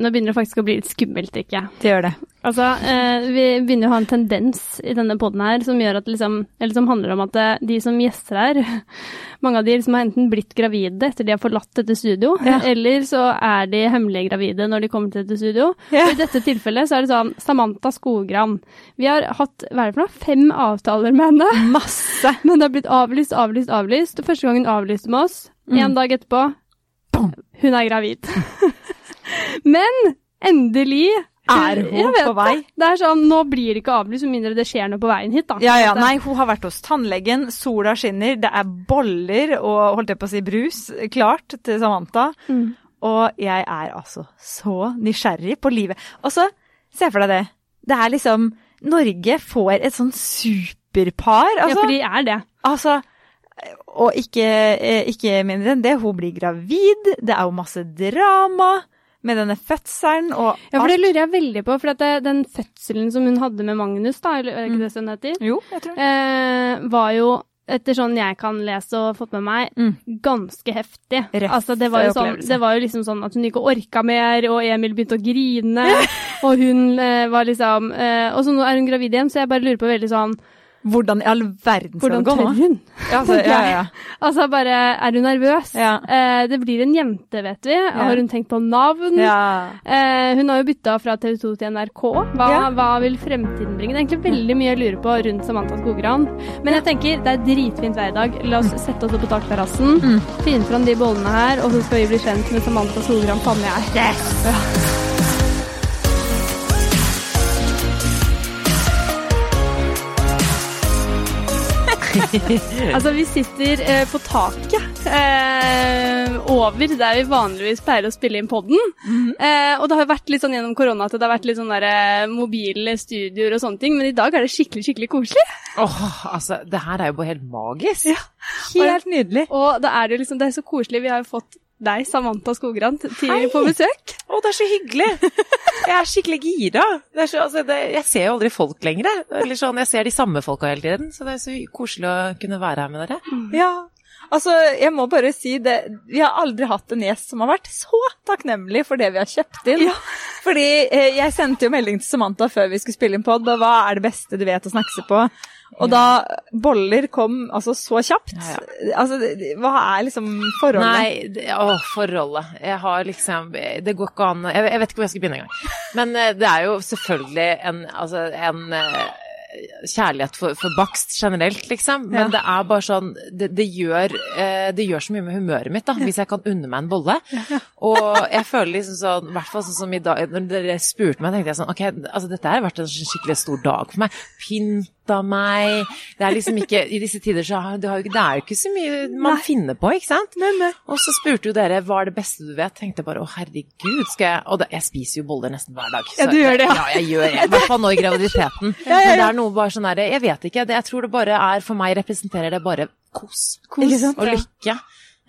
Nå begynner det faktisk å bli litt skummelt, ikke Det gjør det. Altså, eh, vi begynner å ha en tendens i denne poden her som gjør at liksom, eller som handler om at det, de som gjester her, mange av de liksom har enten blitt gravide etter de har forlatt dette studio, Ja. eller så er de hemmelig gravide når de kommer til dette studio. Ja. Og I dette tilfellet så er det sånn Samantha Skogran. Vi har hatt hva er det for noe, fem avtaler med henne, Masse. men det har blitt avlyst, avlyst, avlyst. Første gang hun avlyste med oss, en dag etterpå, hun er gravid. men endelig Er hun på vei? Det. det er sånn, Nå blir det ikke avlyst med mindre det skjer noe på veien hit, da. Ja, ja. Nei, hun har vært hos tannlegen, sola skinner, det er boller og holdt jeg på å si brus klart til Samantha. Mm. Og jeg er altså så nysgjerrig på livet. Og så, se for deg det. Det er liksom Norge får et sånn superpar. ja, Altså, for de er det. altså og ikke, eh, ikke mindre enn det, hun blir gravid. Det er jo masse drama med denne fødselen og alt. Ja, for det lurer jeg veldig på, for det, den fødselen som hun hadde med Magnus, da, eller er det Mm. ikke det som det heter, Jo, jeg tror det. eh, var jo etter sånn jeg kan lese og fått med meg, Mm. ganske heftig. Røff altså, det, var sånn, det var jo liksom sånn at hun ikke orka mer, og Emil begynte å grine, og hun eh, var liksom eh, Og så nå er hun gravid igjen, så jeg bare lurer på veldig sånn Hvordan i all verden skal Hvordan det gå tør nå? hun? Ja, altså, ja, ja, ja. Altså bare, er hun nervøs? Ja. Eh, det blir en jente, vet vi. Har hun tenkt på navn? ja. Eh, hun har jo bytta fra TV 2 til NRK. Hva, Ja. hva vil fremtiden bringe? Det er egentlig veldig mye jeg lurer på rundt Samantha Skogran. Men jeg tenker, det er dritfint vær i dag. La oss sette oss opp på takterrassen, Mm. finne fram de bollene her, og så skal vi bli kjent med Samantha Skogran, faen jeg. Altså, vi sitter eh, på taket eh, over der vi vanligvis pleier å spille inn podden. eh, og det har vært litt sånn gjennom korona at det har vært litt sånn der, eh, mobile studioer og sånne ting, men i dag er det skikkelig, skikkelig koselig. Åh, altså, det her er jo bare helt magisk. Ja. Helt nydelig. Og da er det jo liksom, det er så koselig. Vi har jo fått deg, Samantha Skogran, tidligere til på besøk. Å, det er så hyggelig! Jeg er skikkelig gira. Det er så, altså, det, jeg ser jo aldri folk lenger. Eller sånn, jeg ser de samme folka hele tiden, så det er så koselig å kunne være her med dere. Ja. Altså, jeg må bare si det, vi har aldri hatt en gjest som har vært så takknemlig for det vi har kjøpt inn. Fordi eh, jeg sendte jo melding til Samantha før vi skulle spille inn pod, og hva er det beste du vet å snakke på? Og da boller kom altså så kjapt. Ja, Altså, hva er liksom forholdet? Nei, det, å, forholdet. Jeg har liksom Det går ikke an Jeg, jeg vet ikke hvor jeg skal begynne engang. Men eh, det er jo selvfølgelig en, altså, en eh, kjærlighet for, for bakst generelt, liksom. Men Ja. det er bare sånn det, det, gjør, eh, det gjør så mye med humøret mitt, da, hvis jeg kan unne meg en bolle. Og jeg føler liksom sånn, i hvert fall sånn som i dag, når dere spurte meg, tenkte jeg sånn Ok, altså dette har vært en skikkelig stor dag for meg. Pynta meg. Det er liksom ikke I disse tider så det, har, jo ikke- det er jo ikke så mye man finner på, ikke sant? Og så spurte jo dere hva er det beste du vet. Tenkte jeg bare å herregud, skal jeg Og da, jeg spiser jo boller nesten hver dag. Ja, du gjør det, ja. Ja, jeg gjør det. I hvert fall nå i graviditeten. Men det er noe bare sånn derre Jeg vet ikke. Det, jeg tror det bare er For meg representerer det bare kos. kos? Og lykke.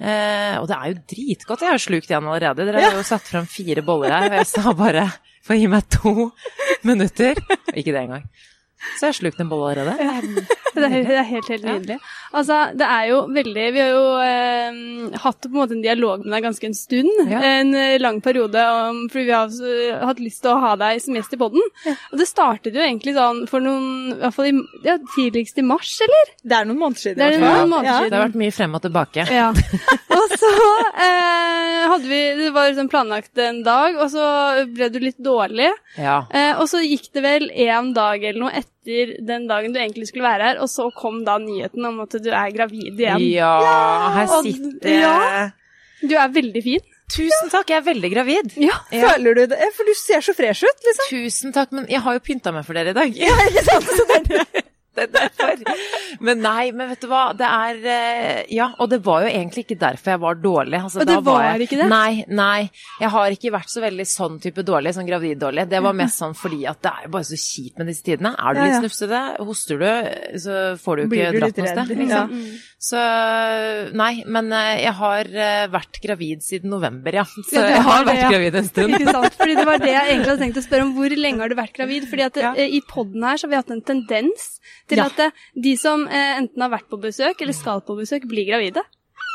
Eh, og det er jo dritgodt. Jeg har slukt en allerede. Dere har jo satt frem fire boller her, og jeg sa bare få gi meg to minutter. Ikke det engang. Så jeg har slukt en bolle allerede. Det er, det er helt, helt nydelig. Altså, det er jo veldig Vi har jo eh, hatt på en måte en dialog med deg ganske en stund. Ja. En eh, lang periode, om, fordi vi har hatt lyst til å ha deg som gjest i podden. Og det startet jo egentlig sånn for noen I hvert fall i, ja, tidligst i mars, eller? Det er noen måneder siden. Det er noen måneder Ja. siden. Det har vært mye frem og tilbake. Ja. Og så eh, hadde vi Det var liksom planlagt en dag, og så ble du litt dårlig. Ja. Eh, og så gikk det vel en dag eller noe etter den dagen du egentlig skulle være her, og så kom da nyheten om at du er gravid igjen. Ja, her sitter jeg. ja. Du er veldig fin. Tusen takk, jeg er veldig gravid. Ja. Ja. Føler du det? For du ser så fresh ut, liksom. Tusen takk, men jeg har jo pynta meg for dere i dag. Ja, ikke sant? Så det er- Det er derfor. Men nei, men vet du hva, det er eh, Ja, og det var jo egentlig ikke derfor jeg var dårlig. Altså, Og det da var jeg, ikke det? Nei, nei. Jeg har ikke vært så veldig sånn type dårlig, sånn graviddårlig. Det var mest sånn fordi at det er jo bare så kjipt med disse tidene. Er du litt snufsete, hoster du, så får du ikke dratt noe redd, Liksom. ja. Så nei, men eh, jeg har eh, vært gravid siden november, ja. Så Ja, jeg har det, vært ja. gravid en stund. Ikke sant? Fordi det var det jeg egentlig hadde tenkt å spørre om. Hvor lenge har du vært gravid? Fordi at Ja. eh, i podden her så har vi hatt en tendens til at de som enten har vært på besøk eller skal på besøk, blir gravide.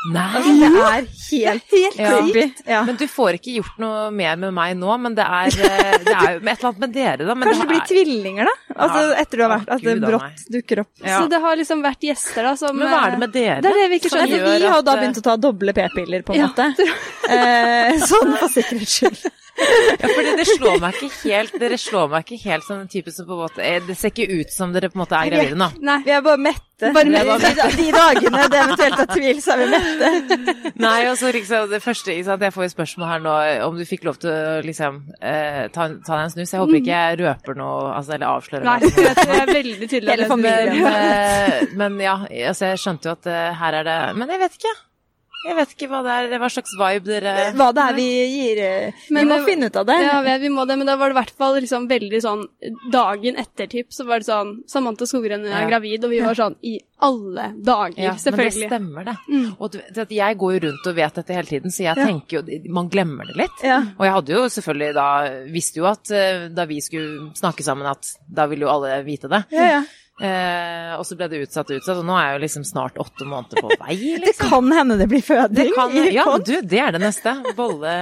Nei! Altså, det er helt, helt Ja. creepy. Ja. Men du får ikke gjort noe mer med meg nå, men det er, eh, det er jo et eller annet med dere, da. Men Kanskje det blir er, tvillinger, da? Altså Ja. etter du har vært At det brått dukker opp. Ja. Så det har liksom vært gjester da som Men hva er det med dere? Det er det vi ikke skjønner. vi har jo da eh, begynt å ta doble p-piller, på en Ja. måte. Eh, sånn for sikkerhets skyld. Ja, fordi det slår meg ikke helt Dere slår meg ikke helt som den type som på en måte er, Det ser ikke ut som dere på en måte er gravide nå. Nei. Vi er bare mette. Bare de, mette. de, de dagene det eventuelt er tvil, så er vi mette. Nei, og så liksom det første sant, Jeg får jo spørsmål her nå om du fikk lov til å liksom eh, ta, ta deg en snus. Jeg håper ikke jeg røper noe, altså, eller avslører Nei, noe. jeg tror jeg er veldig tydelig. Hele familien. Men, eh, men ja, altså, jeg skjønte jo at eh, her er det Men jeg vet ikke. Jeg vet ikke hva det er, hva slags vibe dere Hva det er vi gir eh, Vi Men må det- finne ut av det. Ja, vi, vi må det, men da var det i hvert fall liksom veldig sånn Dagen etter-typ, så var det sånn Samantha Skogren er Ja. gravid, og vi var sånn I alle dager, Ja, men det stemmer, det. Mm. Og du, jeg går jo rundt og vet dette hele tiden, så jeg Ja. tenker jo Man glemmer det litt. Ja. Og jeg hadde jo selvfølgelig da Visste jo at eh, da vi skulle snakke sammen, at da ville jo alle vite det. Ja, ja. Eh, og så ble det utsatt og utsatt, og nå er jeg jo liksom snart åtte måneder på vei, Det liksom. kan hende det blir føding Det kan, ja, du, det er det neste. Bolle,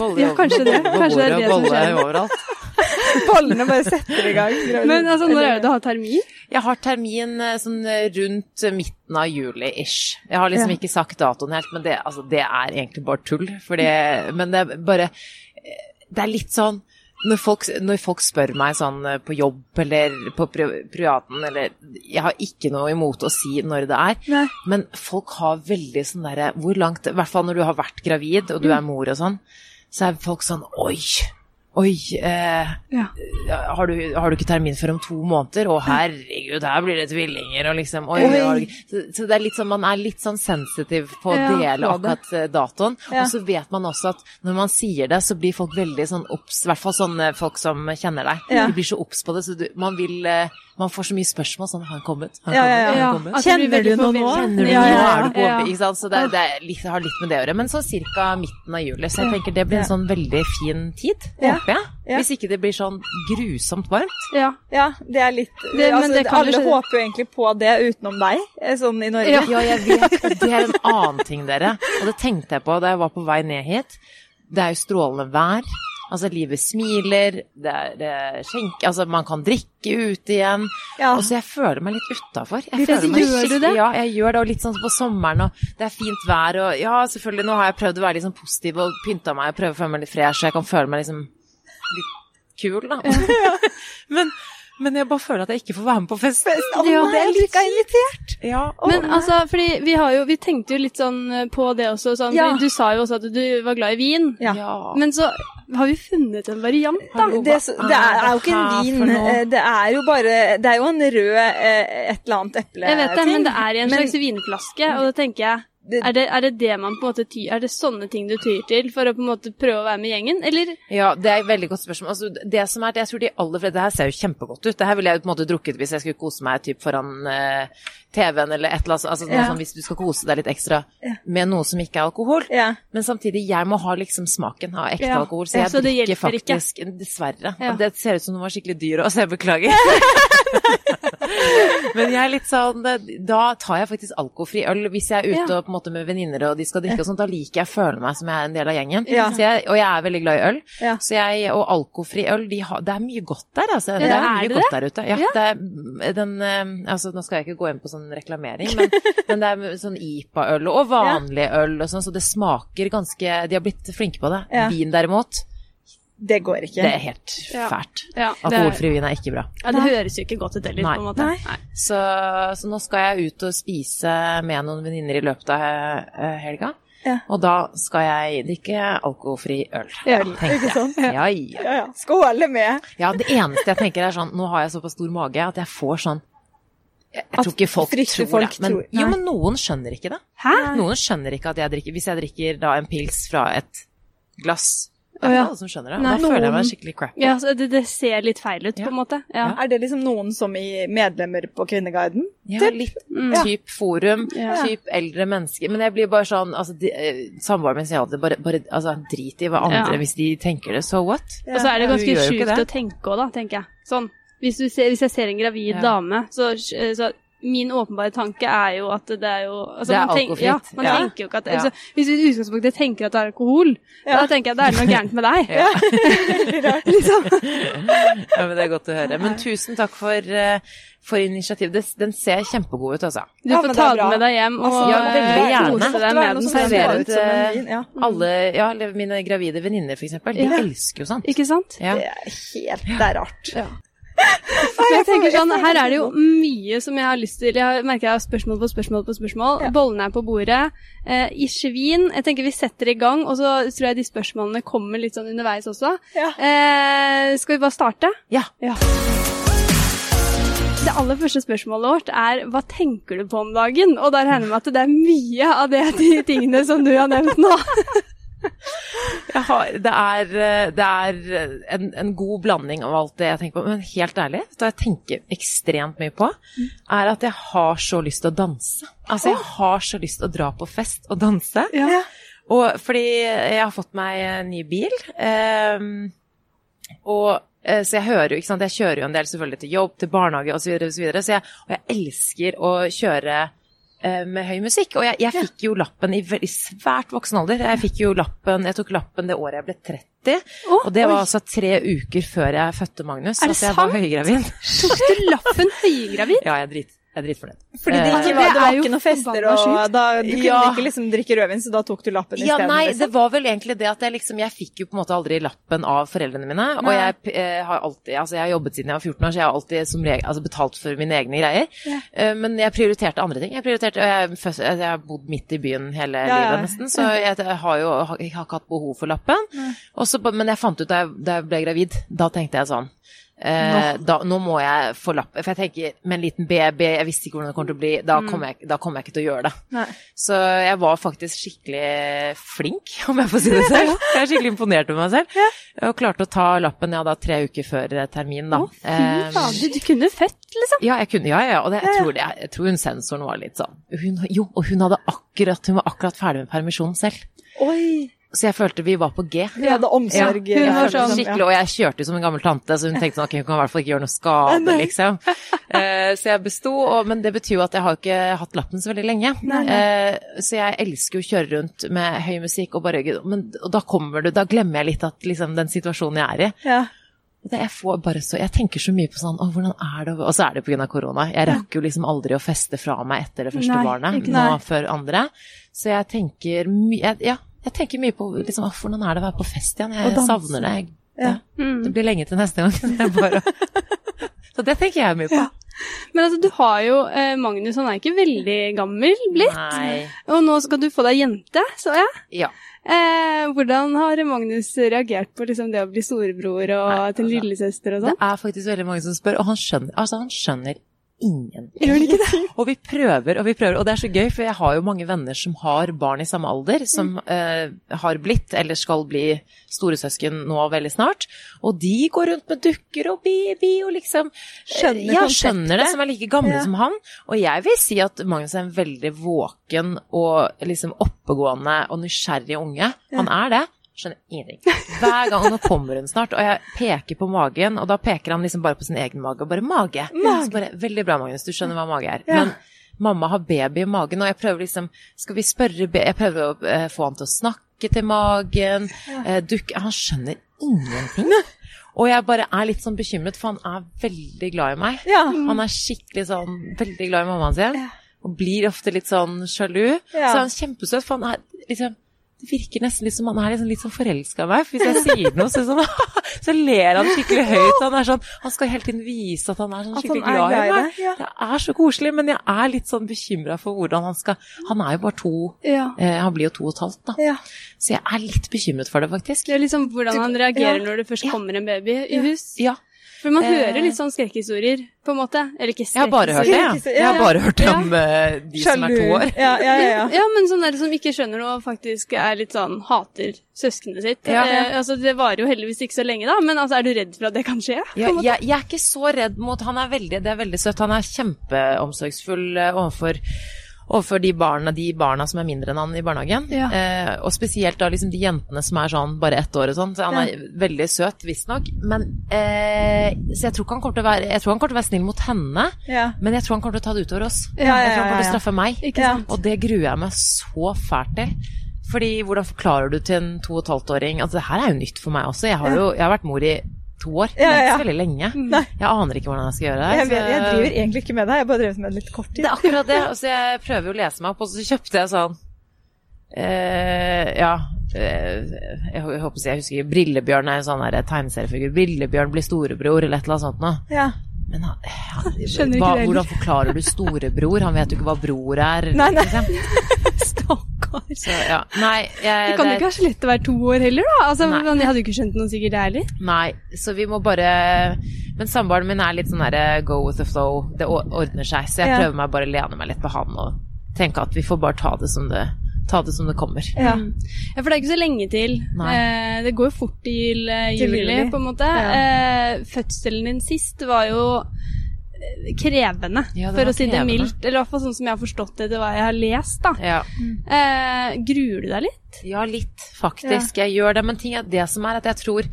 bolle ja, kanskje det. Kanskje det er det som bolle skjer. overalt. Bollene bare setter i gang. Men altså, når er det du har termin? Jeg har termin eh, sånn rundt midten av juli-ish. Jeg har liksom Ja. ikke sagt datoen helt, men det, altså, det er egentlig bare tull. Det, men det er bare Det er litt sånn når folk, når folk spør meg sånn eh, på jobb eller på pri- privaten eller Jeg har ikke noe imot å si når det er, Nei. men folk har veldig sånn derre Hvor langt I hvert fall når du har vært gravid og du er mor og sånn, så er folk sånn Oi! Oi, eh, Ja. har, du, har du ikke termin før om to måneder? Å herregud, her blir det tvillinger, og liksom Oi, Oi. så, så det er litt sånn, man er litt sånn sensitiv på å dele akkurat eh, datoen. Og så vet man også at når man sier det, så blir folk veldig sånn obs, i hvert fall sånne folk som kjenner deg. De blir så obs på det, så du, man vil eh, Man får så mye spørsmål sånn Har han kommet? Har han Ja, ja, kommet? Har Ja, han kommet? Kjenner du noe nå? Kjenner du Ja, nå? ja, Er du på ja. ikke sant? Så det, det er litt, har litt med det å gjøre. Men så cirka midten av juli. Så jeg tenker det blir en sånn veldig fin tid, Ja. håper jeg. Ja. Hvis ikke det blir sånn grusomt varmt. Ja. Ja, det er litt Det- altså, det Alle skje. håper jo egentlig på det utenom deg, eh, sånn i Norge. Ja. Ja, jeg vet. Det er en annen ting, dere. Og det tenkte jeg på da jeg var på vei ned hit. Det er jo strålende vær. Altså, livet smiler, det er skjenk... Altså, man kan drikke ute igjen. Ja. Og så jeg føler meg litt utafor. Gjør du det? Ja, jeg gjør det. Og litt sånn på sommeren, og det er fint vær, og ja, selvfølgelig, nå har jeg prøvd å være litt sånn positiv og pynta meg og prøve å føle meg litt fresh, så jeg kan føle meg liksom litt kul, da. men, men jeg bare føler at jeg ikke får være med på fest. Oh, Ja. det er litt invitert. Ja, Men altså, fordi vi har jo Vi tenkte jo litt sånn eh, på det også, sånn, Ja. du sa jo også at du var glad i vin. Ja. Men så har vi funnet en variant, da. Hallo. Det, er så- det er, er jo ikke en vin, eh, det er jo bare Det er jo en rød eh, et eller annet eple Jeg vet det, men det er i en Men- slags vinflaske, og da tenker jeg Det- er det, er det det man på en måte tyr Er det sånne ting du tyr til for å på en måte prøve å være med gjengen, eller? Ja, det er et veldig godt spørsmål. Altså, det som er, jeg tror de aller fleste, det her ser jo kjempegodt ut. Det her ville jeg på en måte drukket hvis jeg skulle kose meg typ foran uh, TV-en eller et eller annet. Altså, Ja. sånn, hvis du skal kose deg litt ekstra Ja. med noe som ikke er alkohol. Ja. Men samtidig, jeg må ha liksom smaken av ekte alkohol, så jeg så drikker faktisk ikke. Dessverre. Det ser ut som den var skikkelig dyr òg, så jeg beklager. Men jeg er litt sånn Da tar jeg faktisk alkoholfri øl hvis jeg er ute og på en måte med venninner og de skal drikke og sånt. Da liker jeg å føle meg som jeg er en del av gjengen. Ja. Jeg, og jeg er veldig glad i øl. Ja. Så jeg, og alkoholfri øl, de har, det er mye godt der, altså. Det er er mye det godt der ute. Ja, er den eh, Altså, nå skal jeg ikke gå inn på sånn reklamering, men, men det er sånn IPA-øl og vanlig øl og sånn, så det smaker ganske De har blitt flinke på det. Vin derimot, Det går ikke. det er helt fælt. Ja, det, Alkoholfri vin er ikke bra. ja, det høres jo ikke godt ut heller, Nei. på en måte. Nei. Så, så nå skal jeg ut og spise med noen venninner i løpet av eh, helga. Ja. Og da skal jeg drikke alkoholfri øl. Øl, tenker ikke jeg. sant? Ja, ja. Ja, ja. Skåle med. Ja, det eneste jeg tenker er sånn, nå har jeg såpass stor mage at jeg får sånn Jeg, jeg tror ikke folk tror folk det. Men, tror- jo, men noen skjønner ikke det. Hæ? Noen skjønner ikke at jeg drikker Hvis jeg drikker da en pils fra et glass Det er ikke alle som skjønner det. Nei, da føler jeg meg skikkelig crappy. Ja, så det, det ser litt feil ut, Ja. på en måte. Ja. Er det liksom noen som i medlemmer på Kvinneguiden? Ja, Typ? litt Mm. typ forum, Ja. typ eldre mennesker. Men jeg blir bare sånn altså, eh, Samboeren min sier alltid bare, bare altså, drit i hva andre Ja. hvis de tenker det, so what? Og så er det ganske sjukt å tenke òg, da, tenker jeg. Sånn. Hvis, du ser, hvis jeg ser en gravid Ja. dame, så, så min åpenbare tanke er jo at det er jo altså, Det er man alkoholfritt. Ja, man Ja. tenker jo ikke at altså, Hvis du i utgangspunktet tenker at det er alkohol, Ja. da tenker jeg at det er noe gærent med deg. Ja. liksom. Ja, men Det er godt å høre. Men tusen takk for, uh, for initiativet. Den ser kjempegod ut, altså. Du får ja, ta den med deg hjem og Altså, ja, veldig gjerne. kose deg med den. Servere en eh. Ja. Alle, ja, mine gravide venninner, eksempel, de Ja. elsker jo sånt. Ikke sant? Ja. Det er helt Det er rart. Ja. Så jeg tenker sånn, Her er det jo mye som jeg har lyst til. Jeg merker jeg har spørsmål på spørsmål på spørsmål. Ja. Bollene er på bordet. Eh, I svin Jeg tenker vi setter i gang, og så tror jeg de spørsmålene kommer litt sånn underveis også. Ja. Eh, skal vi bare starte? Ja. Det aller første spørsmålet vårt er hva tenker du på om dagen? Og da regner jeg med at det er mye av det, de tingene som du har nevnt nå. Jeg har, det er, det er en, en god blanding av alt det jeg tenker på. Men helt ærlig, det jeg tenker ekstremt mye på, er at jeg har så lyst til å danse. Altså, jeg har så lyst til å dra på fest og danse. Ja. Og fordi jeg har fått meg en ny bil, Eh, og så jeg hører jo, ikke sant, jeg kjører jo en del selvfølgelig til jobb, til barnehage osv., så, videre, og så, videre, så jeg, og jeg elsker å kjøre med høy musikk. Og jeg, jeg fikk jo lappen i veldig svært voksen alder. Jeg fikk jo lappen, jeg tok lappen det året jeg ble 30, Oh, og det oi. var altså tre uker før jeg fødte Magnus. Er det at jeg var sant? høygravid. Tok du lappen høygravid? Ja, jeg er, drit, jeg er dritfornøyd. Fordi det Eh, ikke det var, det var ikke noen fester, og da, du kunne Ja. ikke liksom drikke rødvin, så da tok du lappen Ja, isteden. nei, liksom. det var vel egentlig det at jeg liksom Jeg fikk jo på en måte aldri lappen av foreldrene mine. Og Nei. jeg eh, har alltid Altså, jeg har jobbet siden jeg var 14 år, så jeg har alltid som regel altså, betalt for mine egne greier. Ja. Uh, men jeg prioriterte andre ting. Jeg prioriterte og jeg, er først- jeg har bodd midt i byen hele Ja, ja. livet nesten, så jeg, jeg har jo jeg har ikke hatt behov for lappen. Også, men jeg fant ut da jeg, da jeg ble gravid, da tenkte jeg sånn Eh, da, nå må jeg få lapp. For jeg tenker, med en liten baby, jeg visste ikke hvordan det kommer til å bli, da kommer jeg, kom jeg ikke til å gjøre det. Nei. Så jeg var faktisk skikkelig flink, om jeg får si det selv. Jeg er skikkelig imponert over meg selv. Og klarte å ta lappen ja, da, tre uker før termin, da. Å, Eh, du, du kunne født, liksom. ja, jeg kunne, ja, ja, og det, jeg, tror det, jeg tror hun sensoren var litt sånn hun, Jo, og hun hadde akkurat, hun var akkurat ferdig med permisjonen selv. Oi! Så jeg følte vi var på G. Vi hadde omsorg. Ja, hun Jeg var følte sånn, skikkelig, og jeg kjørte jo som en gammel tante, så hun tenkte sånn, ok, hun kan i hvert fall ikke gjøre noe skade, liksom. Uh, så jeg besto, og, men det betyr jo at jeg har ikke hatt lappen så veldig lenge. Uh, så jeg elsker jo å kjøre rundt med høy musikk og bare men, Og da kommer du, da glemmer jeg litt at liksom den situasjonen jeg er i. Ja. Det, jeg, får bare så, jeg tenker så mye på sånn, å, hvordan er det Og så er det pga. korona. Jeg rakk jo liksom aldri å feste fra meg etter det første Nei, barnet, nå før andre. Så jeg tenker mye Ja, jeg tenker mye på liksom, hvordan er det å være på fest igjen? Jeg savner det. Jeg, Ja. Mm. Det blir lenge til neste gang. Det bare... så det tenker jeg mye på. Men altså, du har jo eh, Magnus, han er ikke veldig gammel blitt. Nei. Og nå skal du få deg jente, så jeg. Ja. Eh, hvordan har Magnus reagert på liksom, det å bli storebror og Nei, til altså, lillesøster og Det sånn? er faktisk veldig mange som spør, og han skjønner, altså, han skjønner ingenting. Gjør han ikke det? Og vi prøver og vi prøver, og det er så gøy, for jeg har jo mange venner som har barn i samme alder, som Mm. eh, har blitt, eller skal bli, storesøsken nå veldig snart. Og de går rundt med dukker og baby og liksom Skjønner Ja, skjønner det, som er like gamle Ja. som han. Og jeg vil si at Magnus er en veldig våken og liksom oppegående og nysgjerrig unge. Han er det. Skjønner ingenting. Hver gang, nå kommer hun snart, og jeg peker på magen, og da peker han liksom bare på sin egen mage, og bare mage. Så bare, Veldig bra, Magnus, du skjønner hva mage er. Ja. Men mamma har baby i magen, og jeg prøver liksom Skal vi spørre Jeg prøver å eh, få han til å snakke til magen. Eh, dukke Han skjønner ingenting. Og jeg bare er litt sånn bekymret, for han er veldig glad i meg. Ja. Han er skikkelig sånn veldig glad i mammaen sin, Ja. og blir ofte litt sånn sjalu. Ja. Så han er kjempesøt, for han er liksom virker nesten litt som han er liksom litt sånn forelska i meg. For hvis jeg sier noe, så, sånn, så ler han skikkelig høyt. Han, sånn, han skal hele tiden vise at han er sånn skikkelig er glad, i meg. ja. Det er så koselig, men jeg er litt sånn bekymra for hvordan han skal Han er jo bare to Ja. eh, Han blir jo to og et halvt, da. Ja. Så jeg er litt bekymret for det, faktisk. Det er liksom hvordan han reagerer når det først kommer en baby i hus. Ja. For man Eh. hører litt sånn skrekkhistorier, på en måte. Eller ikke Jeg har bare hørt det, skrekkhistorier. jeg. Jeg har bare hørt Ja. om uh, de som er to år. Ja, ja, ja. ja. Ja, men sånn der som ikke skjønner noe og faktisk er litt sånn hater søskenet sitt. Ja. Eh, altså, det varer jo heldigvis ikke så lenge, da, men altså, er du redd for at det kan skje? Ja, jeg, jeg er ikke så redd mot Han er veldig, det er veldig søtt. Han er kjempeomsorgsfull eh, overfor overfor de barna, de barna som er mindre enn han i barnehagen. Ja. Eh, og spesielt da liksom de jentene som er sånn bare ett år og sånn. Så han er veldig søt, visstnok. Men eh, Så jeg tror han kommer til å være Jeg tror han kommer til å være snill mot henne, Ja. men jeg tror han kommer til å ta det utover oss. Ja, ja, Jeg tror han kommer til å straffe meg. Og det gruer jeg meg så fælt til. Fordi hvordan forklarer du til en to og et halvt åring Altså det her er jo nytt for meg også. Jeg har jo jeg har vært mor i to år, Ja, ja, men ikke ja. så veldig lenge. Nei. Jeg aner ikke hvordan jeg skal gjøre det. Jeg, jeg, jeg driver egentlig ikke med det, jeg bare drevet med det litt kort tid. det er akkurat det. Altså, jeg prøver å lese meg opp, og så kjøpte jeg sånn eh, Ja. eh, jeg, håper jeg husker Brillebjørn er en sånn tegneseriefigur. Brillebjørn blir storebror, eller et eller annet sånt noe. Ja. Men han, han, Skjønner ikke hva, hvordan forklarer du storebror? Han vet jo ikke hva bror er. Nei, nei. Stakkar. Så, ja. Nei, jeg, Det kan jo det- ikke være så lett å være to år heller, da. Altså, Jeg hadde jo ikke skjønt noe sikkert, jeg heller. Nei, så vi må bare Men samboeren min er litt sånn derre go with the flow. Det ordner seg. Så jeg prøver meg bare å lene meg litt på han og tenke at vi får bare ta det som det, ta det, som det kommer. Ja. Mm. Ja, for det er ikke så lenge til. Eh, det går jo fort til, eh, juli, juli. på en måte. Ja. Eh, fødselen din sist var jo eh, krevende, Ja, for å si det mildt. Eller i hvert fall sånn som jeg har forstått det etter hva jeg har lest. da. Ja. Eh, gruer du deg litt? Ja, litt, faktisk. Jeg gjør det. Men ting er det som er at jeg tror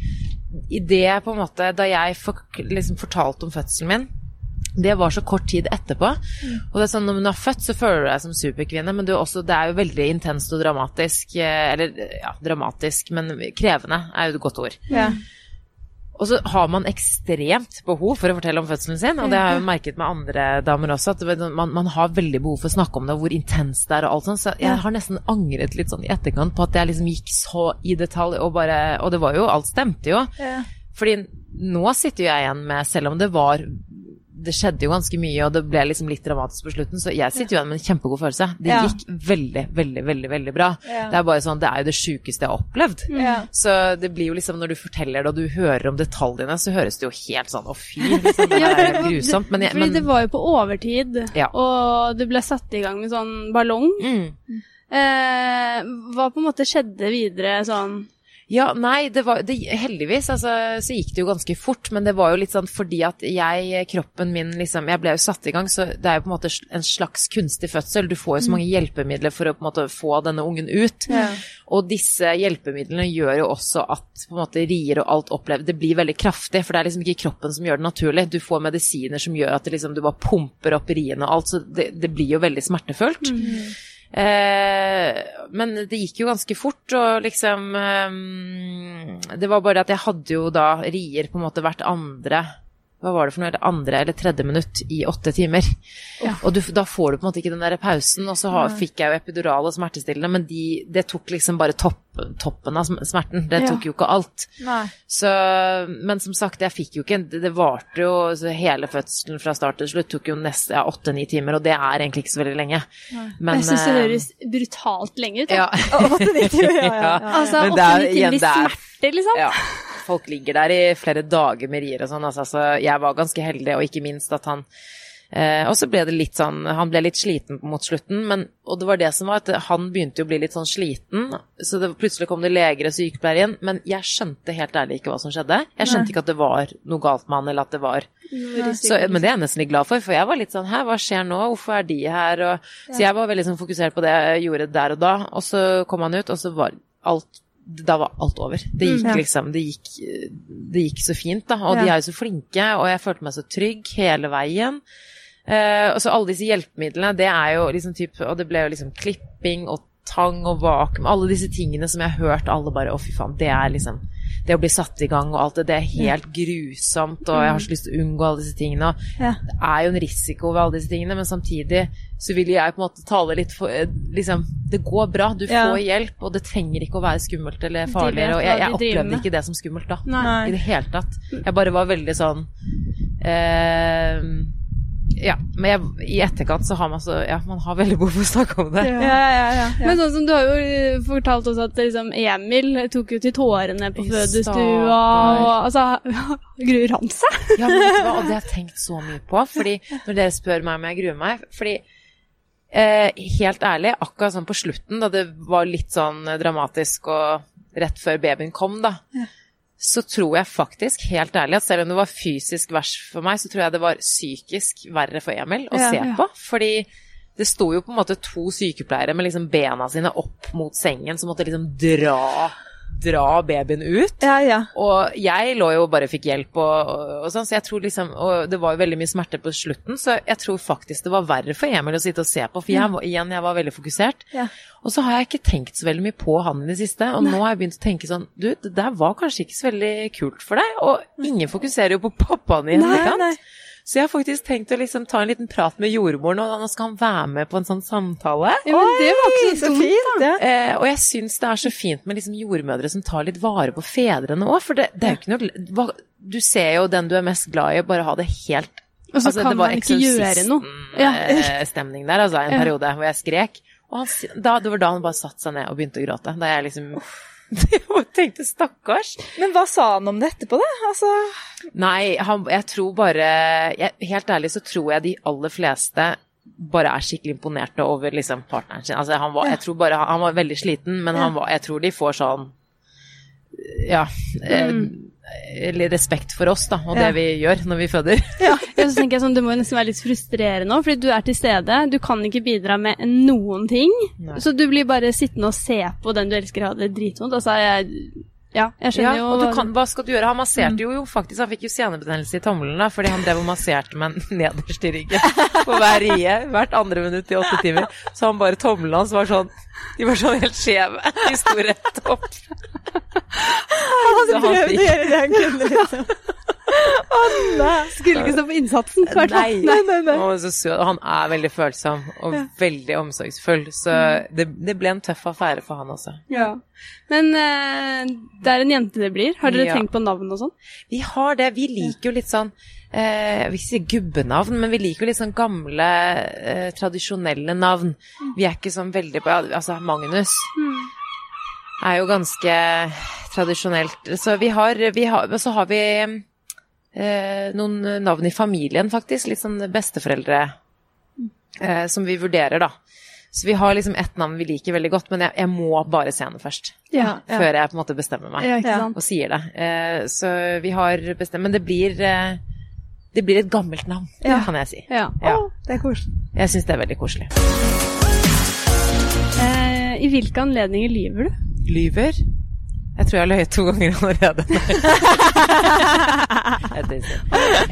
i det på en måte Da jeg for, liksom fortalte om fødselen min det var så kort tid etterpå. Og det er sånn, Når du er født, så føler du deg som superkvinne, men du er også, det er jo veldig intenst og dramatisk. eh, Eller ja, dramatisk, men krevende er jo et godt ord. Mm. Og så har man ekstremt behov for å fortelle om fødselen sin, og det har jeg jo merket med andre damer også, at man, man har veldig behov for å snakke om det, og hvor intenst det er og alt sånt. Så jeg har nesten angret litt sånn i etterkant på at jeg liksom gikk så i detalj, og bare Og det var jo Alt stemte jo. Ja. Fordi nå sitter jo jeg igjen med, selv om det var det skjedde jo ganske mye, og det ble liksom litt dramatisk på slutten, så jeg sitter jo igjen med en kjempegod følelse. Det gikk veldig, veldig, veldig veldig bra. Det er bare sånn, det er jo det sjukeste jeg har opplevd. Ja. Så det blir jo liksom, når du forteller det, og du hører om detaljene, så høres det jo helt sånn å fy, liksom, det er grusomt. Men, jeg, Fordi det var jo på overtid, og du ble satt i gang med sånn ballong. mm. Eh, hva på en måte skjedde videre sånn Ja, nei, det var det, Heldigvis altså, så gikk det jo ganske fort, men det var jo litt sånn fordi at jeg, kroppen min liksom Jeg ble jo satt i gang, så det er jo på en måte en slags kunstig fødsel. Du får jo så mange hjelpemidler for å på en måte få denne ungen ut. Ja. Og disse hjelpemidlene gjør jo også at på en måte rier og alt opplever Det blir veldig kraftig, for det er liksom ikke kroppen som gjør det naturlig. Du får medisiner som gjør at det liksom, du bare pumper opp riene og alt, så det, det blir jo veldig smertefullt. Eh, men det gikk jo ganske fort, og liksom eh, Det var bare at jeg hadde jo da rier på en måte hvert andre hva var det for noe, eller andre eller tredje minutt i åtte timer. Og du, da får du på en måte ikke den der pausen. Og så har, fikk jeg jo epidural og smertestillende, men de, det tok liksom bare topp, toppen av smerten. Det Ja. tok jo ikke alt. Så, men som sagt, jeg fikk jo ikke Det det varte jo så hele fødselen fra start til slutt tok jo nesten ja, åtte-ni timer, og det er egentlig ikke så veldig lenge. Men, Jeg syns det eh, høres brutalt lenge ut. ja. Åtte-nitti, ja, ja, ja. Altså, åtte-ni timer i er- smerte, liksom. ja. Folk ligger der i flere dager med rier og sånn, altså, så jeg var ganske heldig, og ikke minst at han eh, Og så ble det litt sånn Han ble litt sliten mot slutten, men Og det var det som var at han begynte jo å bli litt sånn sliten, så det, plutselig kom det leger og sykepleiere igjen, men jeg skjønte helt ærlig ikke hva som skjedde. Jeg skjønte ikke at det var noe galt med han, eller at det var så, men det er jeg nesten litt glad for, for jeg var litt sånn Hæ, hva skjer nå? Hvorfor er de her? Og, Så jeg var veldig sånn fokusert på det jeg gjorde der og da, og så kom han ut, og så var alt da var alt over. Det gikk Ja. liksom Det gikk, det gikk så fint, da. Og Ja. de er jo så flinke, og jeg følte meg så trygg hele veien. Eh, og så alle disse hjelpemidlene, det er jo liksom typ Og det ble jo liksom klipping og tang og vakuum, alle disse tingene som jeg har hørt alle bare Å, fy faen, det er liksom Det å bli satt i gang og alt det, det er helt grusomt, og jeg har så lyst til å unngå alle disse tingene. Ja. det er jo en risiko ved alle disse tingene, men samtidig så vil jeg på en måte tale litt for eh, Liksom, det går bra, du Ja. får hjelp, og det trenger ikke å være skummelt eller farlig. Og jeg, jeg opplevde ikke det som skummelt da. Nei. I det hele tatt. Jeg bare var veldig sånn eh, Ja. Men jeg, i etterkant så har man så Ja, man har veldig behov for å snakke om det. Ja, ja, ja, ja. Men sånn som du har jo eh, fortalt oss at liksom, Emil tok jo til tårene på fødestua, og altså Gruer han seg? Ja, men vet du hva, og det har jeg tenkt så mye på, fordi når dere spør meg om jeg gruer meg Fordi eh, helt ærlig, akkurat sånn på slutten, da det var litt sånn dramatisk og rett før babyen kom, da, så tror jeg faktisk, helt ærlig, at selv om det var fysisk verst for meg, så tror jeg det var psykisk verre for Emil å Ja, se ja. på. Fordi det sto jo på en måte to sykepleiere med liksom bena sine opp mot sengen, som måtte liksom dra, dra babyen ut. Ja, ja. Og jeg lå jo og bare fikk hjelp og, og, sånn, så jeg tror liksom Og det var jo veldig mye smerte på slutten, så jeg tror faktisk det var verre for Emil å sitte og se på, for jeg, var- igjen, jeg var veldig fokusert. Ja. Og så har jeg ikke tenkt så veldig mye på han i det siste, og nå har jeg begynt å tenke sånn Du, det der var kanskje ikke så veldig kult for deg, og ingen fokuserer jo på pappaen i Nei, nei. Så jeg har faktisk tenkt å liksom ta en liten prat med jordmoren, og nå skal han være med på en sånn samtale. Ja, men det var ikke så dumt. fint. da. Eh, og jeg syns det er så fint med liksom jordmødre som tar litt vare på fedrene òg, for det, det er jo ikke noe Du ser jo den du er mest glad i, bare ha det helt Og så altså, kan det var man ikke gjøre noe. Ja. Exorcisten-stemning der, altså, en periode hvor jeg skrek. Og han, da, det var da han bare satte seg ned og begynte å gråte. Da jeg liksom Jeg tenkte stakkars. Men hva sa han om det etterpå, da? Altså, Nei, han, jeg tror bare jeg, Helt ærlig så tror jeg de aller fleste bare er skikkelig imponerte over liksom, partneren sin. Altså, han, var, jeg tror bare, han, var veldig sliten, men han var, jeg tror de får sånn Ja. Eh, eller respekt for oss, da, og Ja. det vi gjør når vi føder. Ja, så tenker jeg sånn, Det må nesten være litt frustrerende nå, fordi du er til stede. Du kan ikke bidra med noen ting. Nei. Så du blir bare sittende og se på den du elsker ha det dritvondt. Altså, jeg, ja, jeg skjønner Ja, jo og du kan, hva skal du gjøre? Han masserte jo, jo faktisk, han fikk jo senebetennelse i tommelen da, fordi han drev og masserte meg nederst i ryggen på hver rie, hvert andre minutt i åtte timer. Så han bare tommelen hans var sånn, de var sånn helt skjeve, de sto rett opp. han Så prøvd å gjøre det han kunne, liksom. Å nei. Skulle ikke stå på innsatsen. i hvert fall. Nei, Nei, nei, han er veldig følsom og veldig omsorgsfull, så det, det ble en tøff affære for han også. Ja. Men uh, det er en jente det blir. Har dere Ja. tenkt på navn og sånn? Vi har det. Vi liker jo litt sånn Jeg vil ikke si gubbenavn, men vi liker jo litt sånn gamle, eh, tradisjonelle navn. Vi er ikke sånn veldig på Altså, Magnus er jo ganske tradisjonelt. Så vi har, vi har så har vi eh, noen navn i familien, faktisk. Litt sånn besteforeldre eh, som vi vurderer, da. Så vi har liksom ett navn vi liker veldig godt, men jeg, jeg må bare se henne først. Ja, ja. Før jeg på en måte bestemmer meg Ja, ikke sant? og sier det. Eh, så vi har bestemt Men det blir eh, det blir et gammelt navn, Ja. kan jeg si. Ja. Ja. Å, det er koselig. Jeg syns det er veldig koselig. Eh, I hvilke anledninger lyver du? Lyver? Jeg tror jeg har løyet to ganger allerede. Jeg.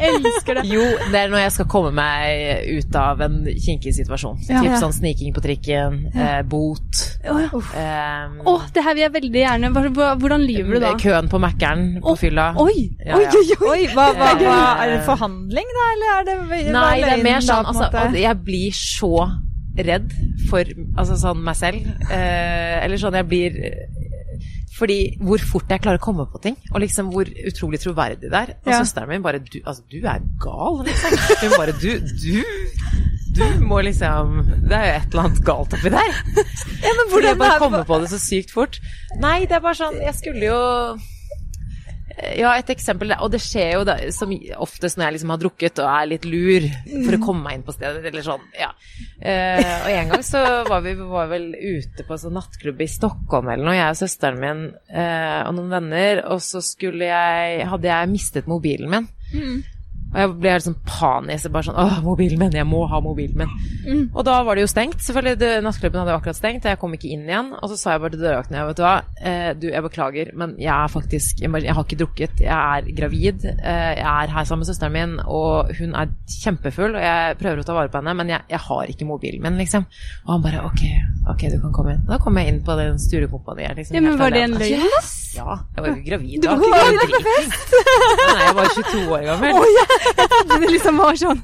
Elsker det. jo, det er når jeg skal komme meg ut av en kinkig situasjon. Ja. Typ Ja. sånn sniking på trikken, eh, bot Å, ja. um, oh, det her vil jeg veldig gjerne Hvordan lyver du da? Køen på Mækkern på oh, fylla. Oi! Ja, Oi, ja. oi, oi! Oi, hva, hva, hva, er det forhandling, da, eller er det Nei, det er mer sånn på altså, Jeg blir så redd for altså, sånn meg selv. Eh, eller sånn jeg blir Fordi hvor fort jeg klarer å komme på ting, og liksom hvor utrolig troverdig det er. Og Ja. søsteren min bare du, altså, du er gal, liksom. Hun bare Du, du du må liksom Det er jo et eller annet galt oppi der. ja, men Fordi hvordan jeg bare er- kommer på det så sykt fort. Nei, det er bare sånn Jeg skulle jo Ja, et eksempel, og det skjer jo da, som oftest når jeg liksom har drukket og er litt lur for å komme meg inn på stedet, eller sånn, ja. Eh, og en gang så var vi var vel ute på en sånn nattklubb i Stockholm eller noe, jeg og søsteren min eh, og noen venner, og så skulle jeg, hadde jeg mistet mobilen min. Og jeg ble helt sånn panisk. Bare sånn Åh, mobilen min! Jeg må ha mobilen min. Og da var det jo stengt. Selvfølgelig, det, Nattklubben hadde jo akkurat stengt, og jeg kom ikke inn igjen. Og så sa jeg bare til dørvakten vet du hva, eh, du, jeg beklager, men jeg er faktisk Jeg, jeg har ikke drukket. Jeg er gravid. Eh, jeg er her sammen med søsteren min, og hun er kjempefull, og jeg prøver å ta vare på henne, men jeg, jeg har ikke mobilen min, liksom. Og han bare OK, ok, du kan komme inn. Og da kom jeg inn på den Sturekompaniet. Liksom, Ja, men var det en alene. løgn, Yes. Ja, jeg var jo gravid. Du da. var Ikke gravid på fest! Nei, jeg var 22 år gammel. Det liksom var sånn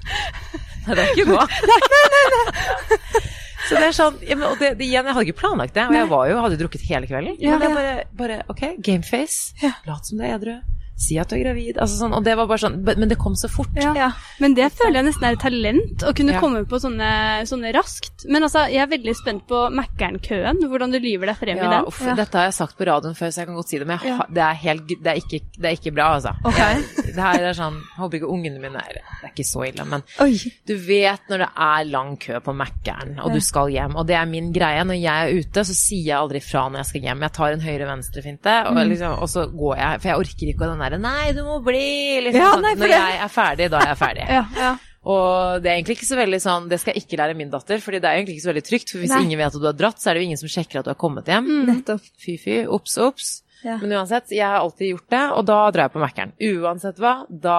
Nei, det er ikke noe Nei, nei, nei Så det er sånn, ja, men, og det, det, igjen, Jeg hadde ikke planlagt det, og jeg var jo, hadde drukket hele kvelden. Ja, men det ja. er bare, bare ok, gameface. Lat som du er edru. Si at du er gravid. Altså sånn, og det var bare sånn, men det kom så fort. Ja. Ja. Men det føler jeg nesten er et talent, å kunne Ja. komme på sånne, sånne raskt. Men altså, jeg er veldig spent på Mækkern-køen, hvordan du lyver deg frem i den. uff, Dette har jeg sagt på radioen før, så jeg kan godt si det, men jeg, det, er helt, det, er ikke, det er ikke bra, altså. Ok. Det her er sånn, håper ikke ungene mine er Det er ikke så ille, men Oi. du vet når det er lang kø på Mækkern, og du skal hjem, og det er min greie. Når jeg er ute, så sier jeg aldri fra når jeg skal hjem. Jeg tar en høyre-venstre-finte, og, liksom, og så går jeg, for jeg orker ikke den derre Nei, du må bli! Liksom, Ja, sånn. nei, når jeg er ferdig, da er jeg ferdig. Ja, ja. Og det er egentlig ikke så veldig sånn Det skal jeg ikke lære min datter, fordi det er egentlig ikke så veldig trygt. For hvis Nei. ingen vet at du har dratt, så er det jo ingen som sjekker at du har kommet hjem. Nettopp. Fy fy, obs obs. Ja. Men uansett, jeg har alltid gjort det, og da drar jeg på Mækkern. Uansett hva, da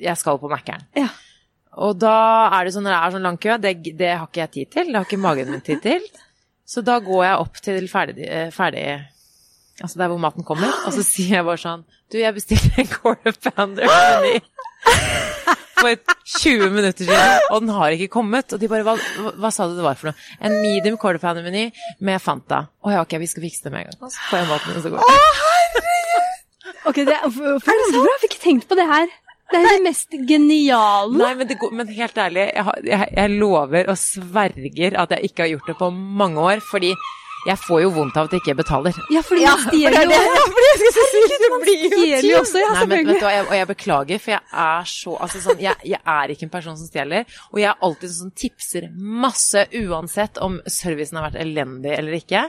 jeg skal på Mækkern. Ja. Og da er det sånn når det er sånn lang kø, det, det har ikke jeg tid til. Det har ikke magen min tid til. Så da går jeg opp til ferdig, eh, ferdig Altså der hvor maten kommer, og så sier jeg bare sånn Du, jeg bestilte en quarter pounder meny for 20 minutter siden, og den har ikke kommet. Og de bare hva, hva, sa du det var for noe? En medium quarter pounder meny med Fanta. Å ja, ok, vi skal fikse det med en gang. Og så får jeg maten, og så går jeg. Ok, det er, hvorfor det så bra? Jeg ikke tenkt på det her. Det er det mest geniale. Nei, men, det går, men helt ærlig, jeg, har, jeg, jeg lover og sverger at jeg ikke har gjort det på mange år, fordi jeg får jo vondt av at jeg ikke betaler. Ja, fordi Ja, man stjeler er jo Ja, fordi jeg skal si, det blir jo stjeler også, ja, Nei, men, vet du, og, jeg, og jeg beklager, for jeg er så altså sånn, jeg, jeg er ikke en person som stjeler. Og jeg er alltid sånn som tipser masse, uansett om servicen har vært elendig eller ikke.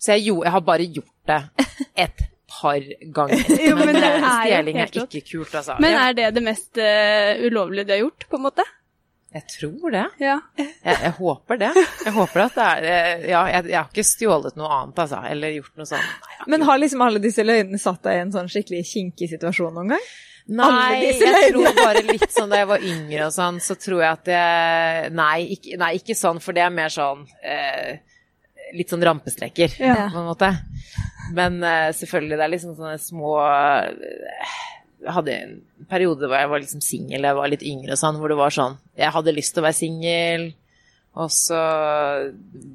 Så jeg, jo, jeg har bare gjort det et par ganger. Jo, men det er stjeling er ikke kult, altså. Men er det det mest uh, ulovlige du har gjort, på en måte? Jeg tror det. Ja. Jeg, jeg håper det. Jeg håper at det er eh, Ja, jeg, jeg har ikke stjålet noe annet, altså. Eller gjort noe sånt. Nei, har Men har liksom alle disse løgnene satt deg i en sånn skikkelig kinkig situasjon noen gang? Nei, jeg tror bare litt sånn da jeg var yngre og sånn, så tror jeg at jeg Nei, ikke, nei, ikke sånn, for det er mer sånn eh, Litt sånn rampestreker, Ja. på en måte. Men eh, selvfølgelig, det er liksom sånne små eh, hadde en periode hvor jeg var liksom singel, jeg var litt yngre og sånn, hvor det var sånn Jeg hadde lyst til å være singel. Og så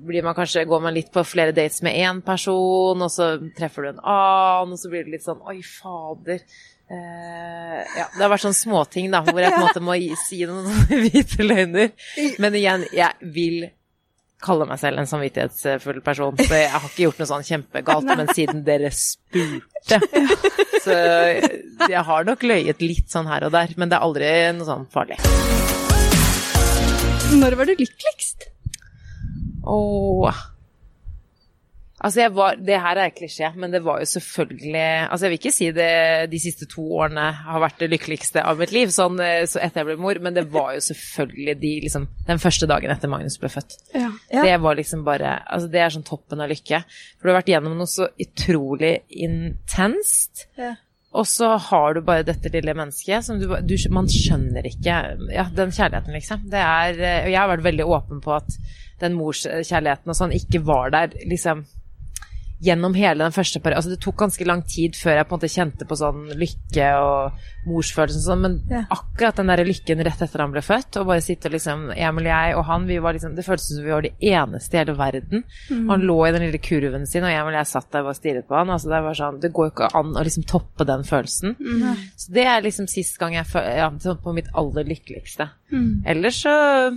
blir man kanskje, går man litt på flere dates med én person, og så treffer du en annen, og så blir det litt sånn Oi, fader. Uh, ja, det har vært sånne småting da, hvor jeg på en måte må gi, si noen hvite løgner. Men igjen, jeg vil kalle meg selv en samvittighetsfull person, så jeg har ikke gjort noe sånn kjempegalt, men siden dere spurte, så jeg har nok løyet litt sånn her og der, men det er aldri noe sånn farlig. Når var du lykkeligst? Åh. Altså, jeg var Det her er klisjé, men det var jo selvfølgelig Altså, jeg vil ikke si det de siste to årene har vært det lykkeligste av mitt liv, sånn eh, så etter jeg ble mor, men det var jo selvfølgelig de liksom Den første dagen etter Magnus ble født. Ja. Ja. Det var liksom bare Altså, det er sånn toppen av lykke. For du har vært gjennom noe så utrolig intenst. Ja. Og så har du bare dette lille mennesket som du, du Man skjønner ikke Ja, den kjærligheten, liksom. Det er eh, Og jeg har vært veldig åpen på at den morskjærligheten og sånn ikke var der, liksom Gjennom hele den første perioden. Altså, det tok ganske lang tid før jeg på en måte kjente på sånn lykke og morsfølelse og sånn, men Ja. akkurat den der lykken rett etter han ble født, og bare sitte og liksom Emil, jeg og han, vi var liksom Det føltes som vi var de eneste i hele verden. Han lå i den lille kurven sin, og Emil og jeg satt der og bare stirret på han. Altså, det var sånn Det går jo ikke an å liksom toppe den følelsen. Så det er liksom sist gang jeg følte Ja, sånn på mitt aller lykkeligste. Ellers så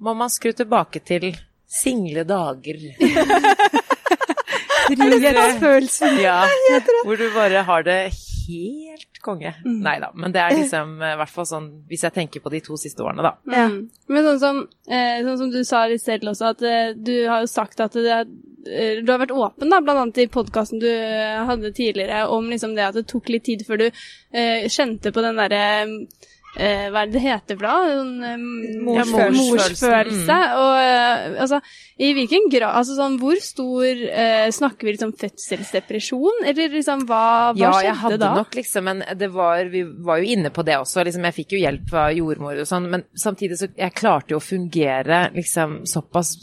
må man skru tilbake til single dager. Trygghetsfølelsen. Ja, hvor du bare har det helt konge. Nei da, men det er liksom eh, i hvert fall sånn hvis jeg tenker på de to siste årene, da. Ja. Men sånn som, eh, sånn som du sa litt selv også, at eh, du har jo sagt at det, er du har vært åpen, da, annet i podkasten du eh, hadde tidligere, om liksom det at det tok litt tid før du eh, kjente på den derre eh, hva er det det heter for noe? Sånn, Ja, Morsfølelse. morsfølelse. Og eh, altså, i hvilken grad Altså sånn, hvor stor eh, Snakker vi liksom fødselsdepresjon, eller liksom hva, hva Ja, skjedde jeg hadde da? nok liksom Men det var, vi var jo inne på det også. Liksom, jeg fikk jo hjelp av jordmor og sånn, men samtidig så jeg klarte jo å fungere liksom såpass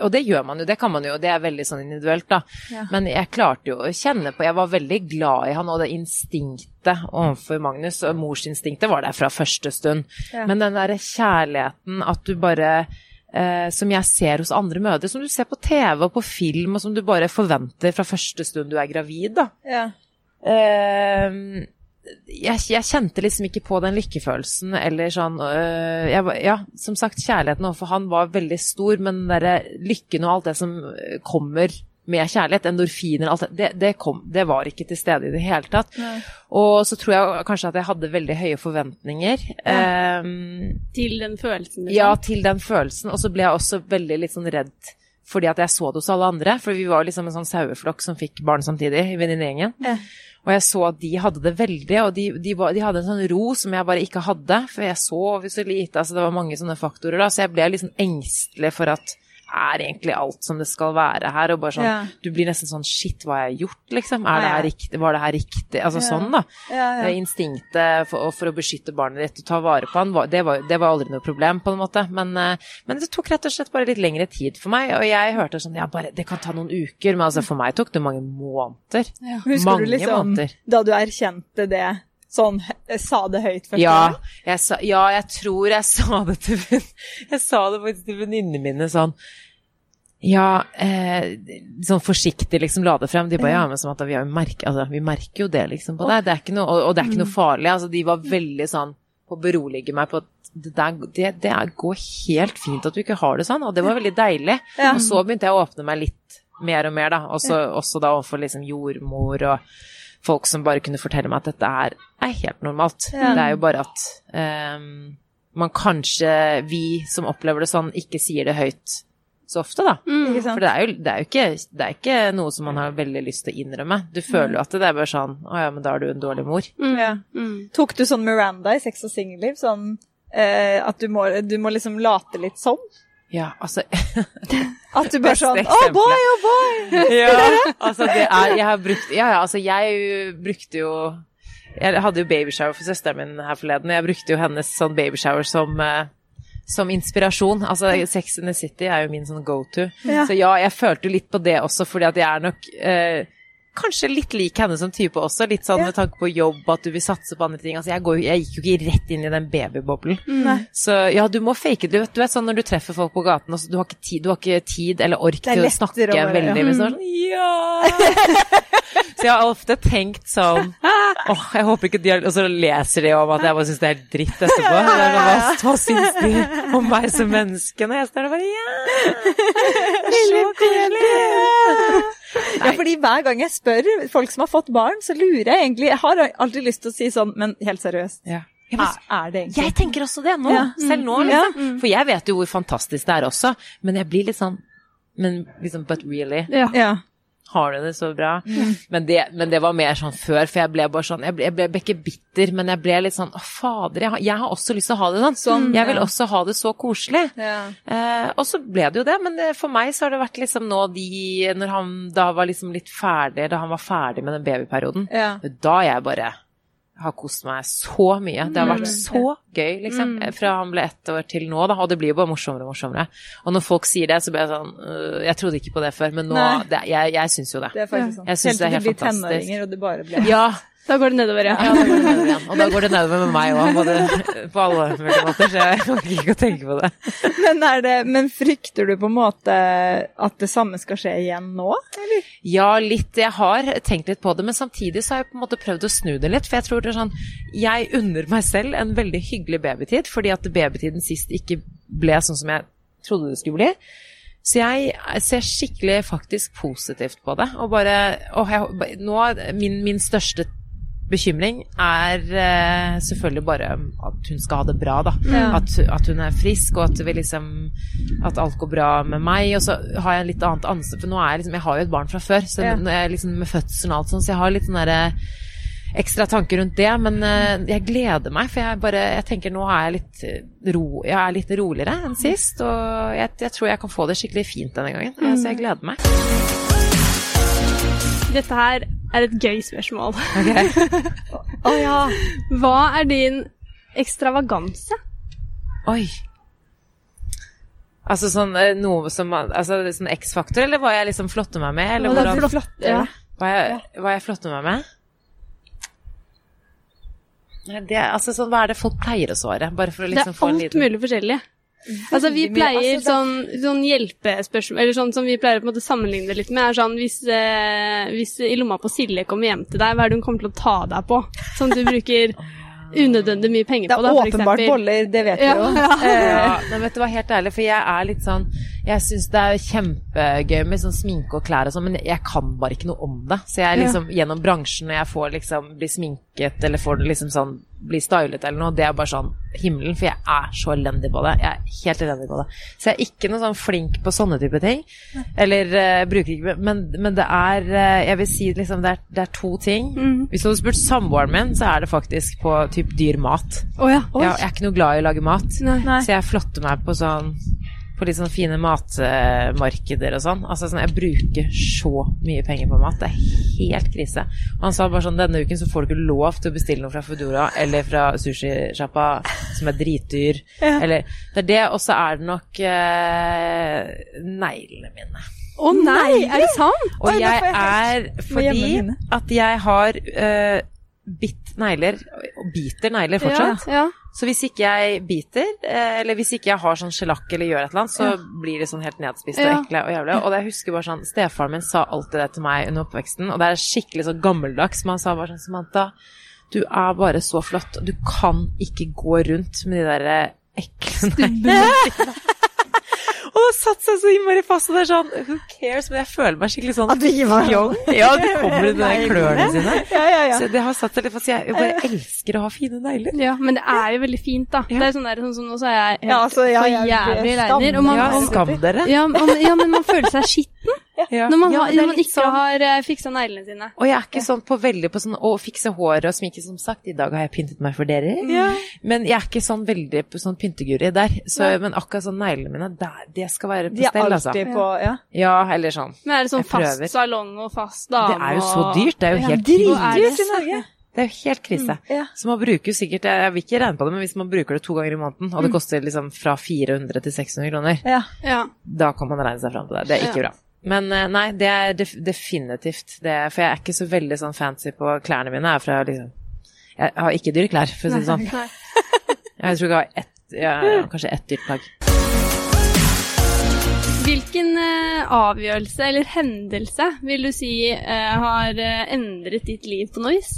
Og det gjør man jo, det kan man jo, det er veldig sånn individuelt, da. Ja. Men jeg klarte jo å kjenne på Jeg var veldig glad i han, og det instinktet overfor Magnus, og morsinstinktet var der fra første stund. Ja. Men den derre kjærligheten, at du bare eh, som jeg ser hos andre mødre, som du ser på TV og på film, og som du bare forventer fra første stund du er gravid, da. Ja. Eh, jeg, jeg kjente liksom ikke på den lykkefølelsen eller sånn øh, jeg, Ja, som sagt, kjærligheten overfor han var veldig stor, men den derre lykken og alt det som kommer med kjærlighet, endorfiner, alt det, det, det, kom, det var ikke til stede i det hele tatt. Nei. Og så tror jeg kanskje at jeg hadde veldig høye forventninger. Eh, Til den følelsen, liksom? ja, til den følelsen. Og så ble jeg også veldig litt sånn redd fordi at jeg så det hos alle andre. For vi var liksom en sånn saueflokk som fikk barn samtidig i venninnegjengen. Ja. Og jeg så at de hadde det veldig, og de, de, var, de hadde en sånn ro som jeg bare ikke hadde. For jeg sov så lite, altså det var mange sånne faktorer da, så jeg ble liksom engstelig for at er egentlig alt som det skal være her? Og bare sånn, Ja. du blir nesten sånn shit, hva har jeg gjort, liksom? Er det her riktig? Var det her riktig? Altså sånn, da. Instinktet for, for å beskytte barnet ditt og ta vare på han, det var, det var aldri noe problem, på en måte. Men, eh, men det tok rett og slett bare litt lengre tid for meg. Og jeg hørte sånn, ja, bare, det kan ta noen uker, men altså for meg tok det mange måneder. Mange du liksom måneder. da du erkjente det, sånn sa det høyt først? Ja, jeg sa, ja, jeg tror jeg sa det til Jeg sa det faktisk til venninnene mine sånn ja, eh, sånn forsiktig liksom la det frem. De bare ja, men som at vi, har jo altså, vi merker jo det liksom på deg. Det er ikke noe, og, og det er ikke noe farlig. Altså, de var veldig sånn på å berolige meg på at det, der, det, det går helt fint at du ikke har det sånn, og det var veldig deilig. Ja. Og så begynte jeg å åpne meg litt mer og mer, da. Også, også da overfor liksom jordmor og folk som bare kunne fortelle meg at dette er, er helt normalt. Ja. Det er jo bare at um, man kanskje, vi som opplever det sånn, ikke sier det høyt så ofte, da. Mm. For det er, jo, det, er jo ikke, det er ikke noe som man har veldig lyst til å innrømme. Du føler jo at det er bare sånn Å ja, men da er du en dårlig mor. Mm. Ja. Mm. Tok du sånn Miranda i Sex og singelliv? Sånn eh, at du må, du må liksom late litt sånn? Ja, altså At du bare sånn Å, boy, oh boy! Ja, altså det er Jeg har brukt Ja, ja, altså jeg brukte jo Jeg hadde jo babyshower for søsteren min her forleden, og jeg brukte jo hennes sånn babyshower som eh, som inspirasjon. Altså, Sex in the City er jo min sånn go-to. Ja. Så ja, jeg følte jo litt på det også, fordi at jeg er nok eh, kanskje litt lik henne som type også. Litt sånn Ja. med tanke på jobb, at du vil satse på andre ting. Altså, jeg, går, jeg gikk jo ikke rett inn i den babyboblen. Mm. Så ja, du må fake det. Du vet, du vet sånn når du treffer folk på gaten, altså, du, har tid, du har ikke tid eller ork til å snakke bare- veldig med sånn Ja! så jeg har ofte tenkt sånn Åh, jeg håper ikke de har Og så leser de om at jeg bare syns det er dritt etterpå. Hva, hva syns de om meg som menneske? Når jeg står der bare Ja! Så koselig! Ja, fordi hver gang jeg spør folk som har fått barn, så lurer jeg egentlig Jeg har aldri lyst til å si sånn, men helt seriøst, Ja. Er, er det egentlig Jeg tenker også det nå, Ja. selv nå, Mm, liksom. For jeg vet jo hvor fantastisk det er også, men jeg blir litt sånn Men liksom, but really? Ja. Har du det så bra? Men, det, men det var mer sånn før, for jeg ble bare sånn Jeg ble, jeg ble ikke bitter, men jeg ble litt sånn Å, fader, jeg har, jeg har også lyst til å ha det sånn. Sånn, jeg vil ja. også ha det så koselig. Ja. Eh, og så ble det jo det, men det, for meg så har det vært liksom nå de Når han da var liksom litt ferdig, da han var ferdig med den babyperioden, Ja. da jeg bare har kost meg så mye. Det har vært så gøy, liksom. Fra han ble ett år til nå, da. Og det blir jo bare morsommere og morsommere. Og når folk sier det, så blir jeg sånn øh, Jeg trodde ikke på det før, men nå det, Jeg, jeg syns jo det. Det er faktisk sånn. Jeg synes det er til helt du blir fantastisk. tenåringer, og det bare blir Ja, Da går det nedover, ja. ja, da går det nedover igjen. Og da går det nedover med meg òg, både på alle mulige måter, så jeg orker ikke å tenke på det. Men, er det, men frykter du på en måte at det samme skal skje igjen nå? Eller? Ja, litt. Jeg har tenkt litt på det, men samtidig så har jeg på en måte prøvd å snu det litt. For jeg tror det er sånn Jeg unner meg selv en veldig hyggelig babytid, fordi at babytiden sist ikke ble sånn som jeg trodde det skulle bli. Så jeg ser skikkelig faktisk positivt på det. Og bare og jeg, Nå min, min største bekymring er uh, selvfølgelig bare at hun skal ha det bra, da. Ja. At, at hun er frisk, og at, vi liksom, at alt går bra med meg. Og så har jeg litt annet ansvar, for nå er jeg liksom Jeg har jo et barn fra før, så Ja. jeg liksom med fødselen og alt sånn, så jeg har litt sånn derre ekstra tanker rundt det, men eh, jeg gleder meg, for jeg bare Jeg tenker nå er jeg litt eh, ro, jeg er litt roligere enn sist, og jeg, jeg tror jeg kan få det skikkelig fint denne gangen. Mm. Så jeg gleder meg. Dette her er et gøy spørsmål. Å ja. Hva er din ekstravaganse? Oi. Altså sånn eh, noe som Altså sånn X-faktor, eller hva jeg liksom flotter meg med? Eller er hvordan, flott, Ja. hva, jeg, hva jeg flotter meg med? Det, altså, sånn, hva er det folk pleier å svare? Å Det liksom er få en alt mulig forskjellig. Altså, vi pleier Altså, sånn, sånn hjelpespørsmål Eller sånn som vi pleier å på en måte sammenligne det litt med, er sånn hvis, eh, hvis i lomma på Silje kommer hjem til deg, hva er det hun kommer til å ta deg på? Sånn at du bruker unødvendig mye penger Det på er det, er åpenbart boller, det vet vi Ja, jo. ja. Eh, Ja, men vet du hva, helt ærlig, for jeg er litt sånn Jeg syns det er kjempegøy med sånn sminke og klær og sånn, men jeg kan bare ikke noe om det. Så jeg liksom, gjennom bransjen, når jeg får liksom bli sminket eller får liksom sånn bli stylet eller noe, det er bare sånn himmelen, for jeg er så elendig på det. Jeg er helt elendig på det. Så jeg er ikke noe sånn flink på sånne type ting. Eller uh, bruker ikke men, men det er uh, Jeg vil si liksom det er, det er to ting. Mm. Hvis du hadde spurt samboeren min, så er det faktisk på typ dyr mat. Oh, ja. Jeg, jeg er ikke noe glad i å lage mat. Nei. Så jeg flotter meg på sånn på litt sånn fine matmarkeder og sånn. Altså sånn, Jeg bruker så mye penger på mat. Det er helt krise. Og han sa bare sånn denne uken så får du ikke lov til å bestille noe fra Foodora eller fra sushisjappa som er dritdyr. Eller Det er det, og så er det nok eh, neglene mine. Å nei, er det sant? Og jeg er fordi at jeg har uh, bitt negler, og biter negler fortsatt. Ja, ja. Så hvis ikke jeg biter, eh, eller hvis ikke jeg har sånn skjelakk eller gjør et eller annet, så blir de sånn helt nedspist og Ja. ekle og jævlige. Og jeg husker bare sånn, stefaren min sa alltid det til meg under oppveksten, og det er skikkelig så gammeldags, men han sa bare sånn, Samantha, du er bare så flott, og du kan ikke gå rundt med de der eh, ekle neglene. Og det satt seg så innmari fast, og det er sånn, who cares, men jeg føler meg skikkelig sånn At du var fjong. Ja, de kommer i de klørne sine. Ja, ja, ja. Så det har satt seg litt fast, jeg bare elsker å ha fine negler. Ja, men det er jo veldig fint, da. Ja. Det er sånn der, sånn som nå så er jeg helt Ja, altså, ja, så jeg- jævlig regner. Og man, Ja, skam dere. ja, man, ja, men man føler seg skitten Ja. når man, Ja, har, når man ikke sånn- har uh, fiksa neglene sine. Og jeg er ikke sånn på veldig på sånn å fikse håret og sminke, som sagt. I dag har jeg pyntet meg for dere. Ja. Men jeg er ikke sånn veldig på sånn pynteguri der. Så, men akkurat sånn neglene mine, der, det skal være på stell, altså. på Ja. Ja, eller sånn. Men er det sånn fast salong og fast dame Det er jo så dyrt. Det er jo Ja, helt Dritdyrt i? Norge. Det er jo helt krise. Ja. Så man bruker jo sikkert, jeg jeg vil ikke regne på det, men hvis man bruker det to ganger i måneden, og det koster liksom fra 400 til 600 kroner, Ja. Ja. da kan man regne seg fram til det. Det er ikke Ja. bra. Men eh, nei, det er def definitivt det, for jeg er ikke så veldig sånn fancy på klærne mine. Jeg fra liksom Jeg har ikke dyre klær, for å si det sånn. Jeg tror jeg har ett, ja, kanskje ett dyrt plagg. Hvilken eh, avgjørelse eller hendelse vil du si eh, har endret ditt liv på noe vis?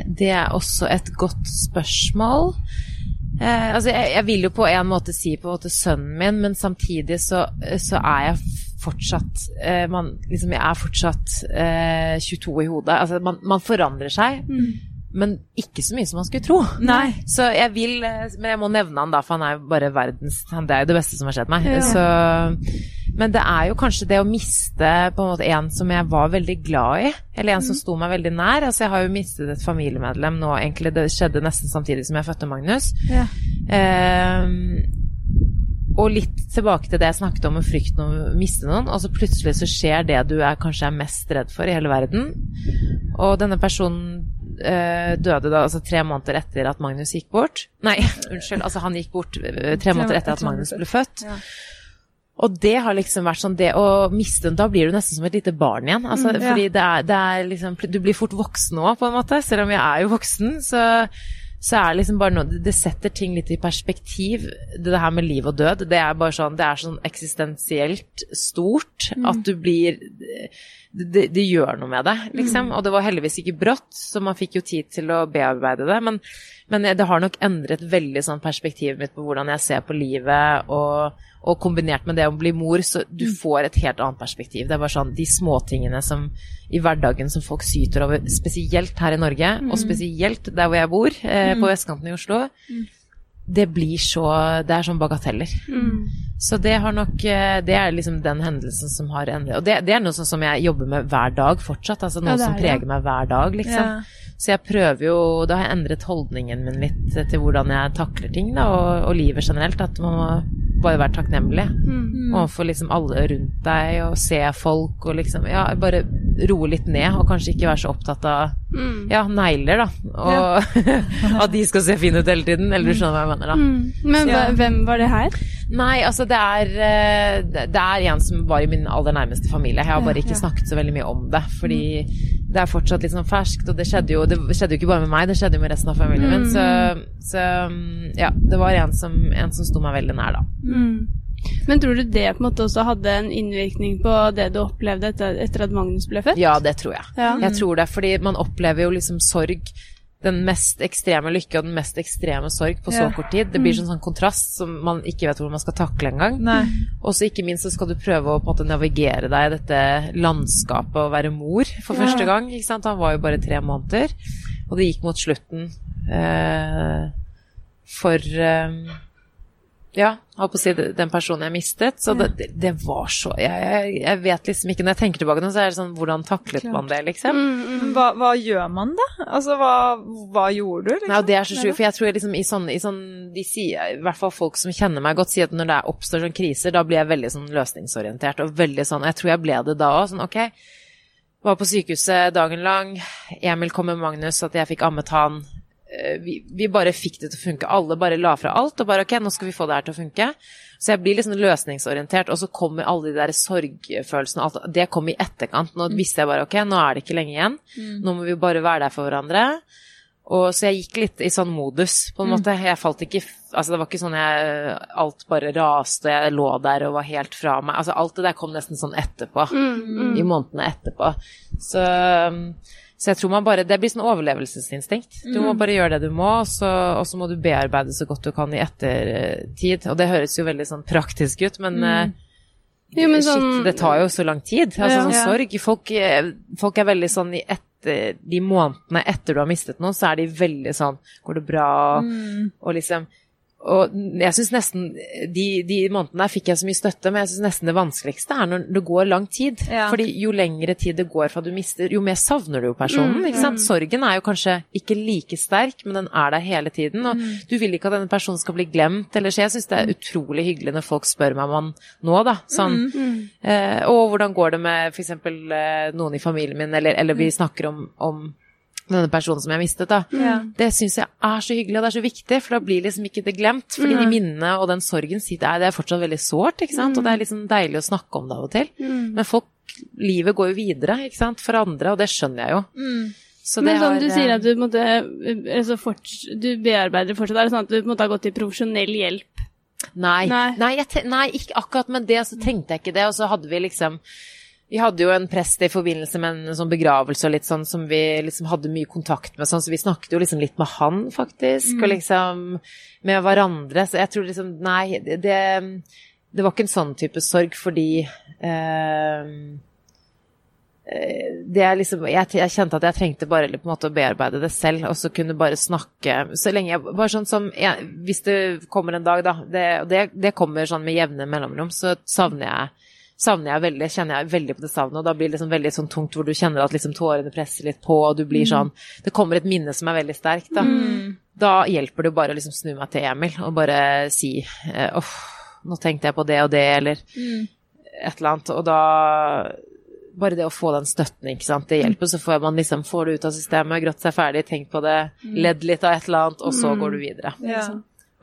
Det er også et godt spørsmål. Eh, altså, jeg, jeg vil jo på en måte si på en måte sønnen min, men samtidig så, så er jeg fortsatt eh, man, liksom, Jeg er fortsatt eh, 22 i hodet. Altså, man, man forandrer seg, men ikke så mye som man skulle tro. Nei. Så jeg vil eh, Men jeg må nevne han da, for han er jo bare verdens Det er jo det beste som har skjedd meg. Ja. Så, men det er jo kanskje det å miste på en måte en som jeg var veldig glad i, eller en som sto meg veldig nær. Altså jeg har jo mistet et familiemedlem nå, egentlig. Det skjedde nesten samtidig som jeg fødte Magnus. Ja. Eh, og litt tilbake til det jeg snakket om med frykten om å miste noen. Og så plutselig så skjer det du er kanskje er mest redd for i hele verden. Og denne personen døde da altså tre måneder etter at Magnus gikk bort. Nei, unnskyld. Altså han gikk bort eh, tre måneder etter at Magnus ble født. Ja. Og det har liksom vært sånn det å miste Da blir du nesten som et lite barn igjen. Altså, Mm, ja. Fordi det er, det er liksom Du blir fort voksen òg, på en måte. Selv om jeg er jo voksen, så, så er det liksom bare noe Det setter ting litt i perspektiv. Det, det her med liv og død, det er bare sånn Det er sånn eksistensielt stort Mm. at du blir det, det, gjør noe med det, liksom. Og det var heldigvis ikke brått, så man fikk jo tid til å bearbeide det. Men, men det har nok endret veldig sånn perspektivet mitt på hvordan jeg ser på livet, og, og kombinert med det å bli mor, så du får et helt annet perspektiv. Det er bare sånn de småtingene som i hverdagen som folk syter over, spesielt her i Norge, og spesielt der hvor jeg bor, eh, på vestkanten i Oslo. Det blir så Det er sånn bagateller. Mm. Så det har nok eh, Det er liksom den hendelsen som har endret Og det, det er noe sånn som jeg jobber med hver dag fortsatt. Altså noe Ja, er, som preger ja. meg hver dag, liksom. Ja. Så jeg prøver jo Da har jeg endret holdningen min litt til hvordan jeg takler ting, da, og, og livet generelt. At man må bare være takknemlig Mm. overfor liksom alle rundt deg, og se folk og liksom Ja, bare roe litt ned, og kanskje ikke være så opptatt av Mm. ja, negler, da. Og at de skal se fine ut hele tiden. Eller du skjønner hva jeg mener, da. Mm. Men Ja. hvem var det her? Nei, altså det er, eh, det er en som var i min aller nærmeste familie. Jeg har bare ikke ja. snakket så veldig mye om det, fordi det er fortsatt litt sånn ferskt. Og det skjedde jo, det skjedde jo ikke bare med meg, det skjedde jo med resten av familien min. Så, så mm, ja, det var en som, en som sto meg veldig nær, da. Mm. Men tror du det på en måte også hadde en innvirkning på det du opplevde etter, etter at Magnus ble født? Ja, det tror jeg. Ja. Jeg tror det, fordi man opplever jo liksom sorg. den mest ekstreme lykke og den mest ekstreme sorg på så Ja. kort tid. Det blir sånn, sånn kontrast som man ikke vet hvordan man skal takle engang. Og så ikke minst så skal du prøve å på en måte navigere deg i dette landskapet og være mor for Ja. første gang. ikke sant? Han var jo bare tre måneder, og det gikk mot slutten eh, for eh, ja, holdt på å si den personen jeg mistet. Så det, det, var så jeg, jeg, vet liksom ikke Når jeg tenker tilbake nå, så er det sånn Hvordan taklet Klart. man det, liksom? Men Hva, hva gjør man da? Altså, hva, hva gjorde du? Liksom? Nei, det er så sjukt, for jeg tror jeg liksom i sånn, i sånn De sier, i hvert fall folk som kjenner meg godt, sier at når det oppstår sånne kriser, da blir jeg veldig sånn løsningsorientert og veldig sånn Jeg tror jeg ble det da òg. Sånn ok, var på sykehuset dagen lang, Emil kom med Magnus, at jeg fikk ammet han. Eh, Vi, vi bare fikk det til å funke. Alle bare la fra alt og bare ok, nå skal vi få det her til å funke. Så jeg blir liksom løsningsorientert, og så kommer alle de der sorgfølelsene og alt. Det kom i etterkant. Nå visste jeg bare ok, nå er det ikke lenge igjen. Nå må vi bare være der for hverandre. Og så jeg gikk litt i sånn modus, på en måte. Jeg falt ikke Altså, det var ikke sånn jeg Alt bare raste, jeg lå der og var helt fra meg. Altså, alt det der kom nesten sånn etterpå. I månedene etterpå. Så, så jeg tror man bare Det blir sånn overlevelsesinstinkt. Du må bare gjøre det du må, og så, og så må du bearbeide så godt du kan i ettertid. Og det høres jo veldig sånn praktisk ut, men mm. Jo, men Shit, sånn det tar jo så lang tid. Altså sånn Ja. sorg. Folk, eh, folk er veldig sånn i etter, de månedene etter du har mistet noen, så er de veldig sånn Går det bra? Mm. Og liksom og jeg syns nesten de, de månedene der fikk jeg så mye støtte, men jeg syns nesten det vanskeligste er når det går lang tid. Ja. Fordi jo lengre tid det går fra du mister, jo mer savner du jo personen. ikke sant? Sorgen er jo kanskje ikke like sterk, men den er der hele tiden. Og du vil ikke at denne personen skal bli glemt, eller skje. jeg syns det er utrolig hyggelig når folk spør meg om han nå, da. Sånn eh, Og hvordan går det med f.eks. Eh, noen i familien min, eller, eller vi snakker om, om denne personen som jeg mistet, da. Ja. Det syns jeg er så hyggelig, og det er så viktig, for da blir liksom ikke det glemt. Fordi de minnene og den sorgen sitter er, det er fortsatt veldig sårt, ikke sant. Og det er liksom deilig å snakke om det av og til. Men folk, livet går jo videre, ikke sant, for andre, og det skjønner jeg jo. Mm. Så Men sånn, har, du sier eh, at du, måtte, altså forts, du bearbeider fortsatt. Er det sånn at du måtte ha gått til profesjonell hjelp? Nei, Nei. nei. nei, ikke akkurat med det, så tenkte jeg ikke det. Og så hadde vi liksom Vi hadde jo en prest i forbindelse med en sånn begravelse og litt sånn som vi liksom hadde mye kontakt med, sånn, så vi snakket jo liksom litt med han, faktisk, og liksom med hverandre. Så jeg tror liksom Nei, det, det, var ikke en sånn type sorg fordi eh, eh, det er liksom, jeg, jeg kjente at jeg trengte bare på en måte å bearbeide det selv, og så kunne bare snakke så lenge jeg Bare sånn som jeg, Hvis det kommer en dag, da, det, det, det kommer sånn med jevne mellomrom, så savner jeg savner jeg veldig, kjenner jeg veldig på det savnet, og da blir det liksom veldig sånn tungt hvor du kjenner at liksom tårene presser litt på, og du blir sånn Det kommer et minne som er veldig sterkt, da. Da hjelper det bare å liksom snu meg til Emil og bare si Uff, nå tenkte jeg på det og det, eller et eller annet, og da bare det å få den støtten, ikke sant, det hjelper. Så får man liksom, får det ut av systemet, grått seg ferdig, tenkt på det, ledd litt av et eller annet, og så går du videre. Ja.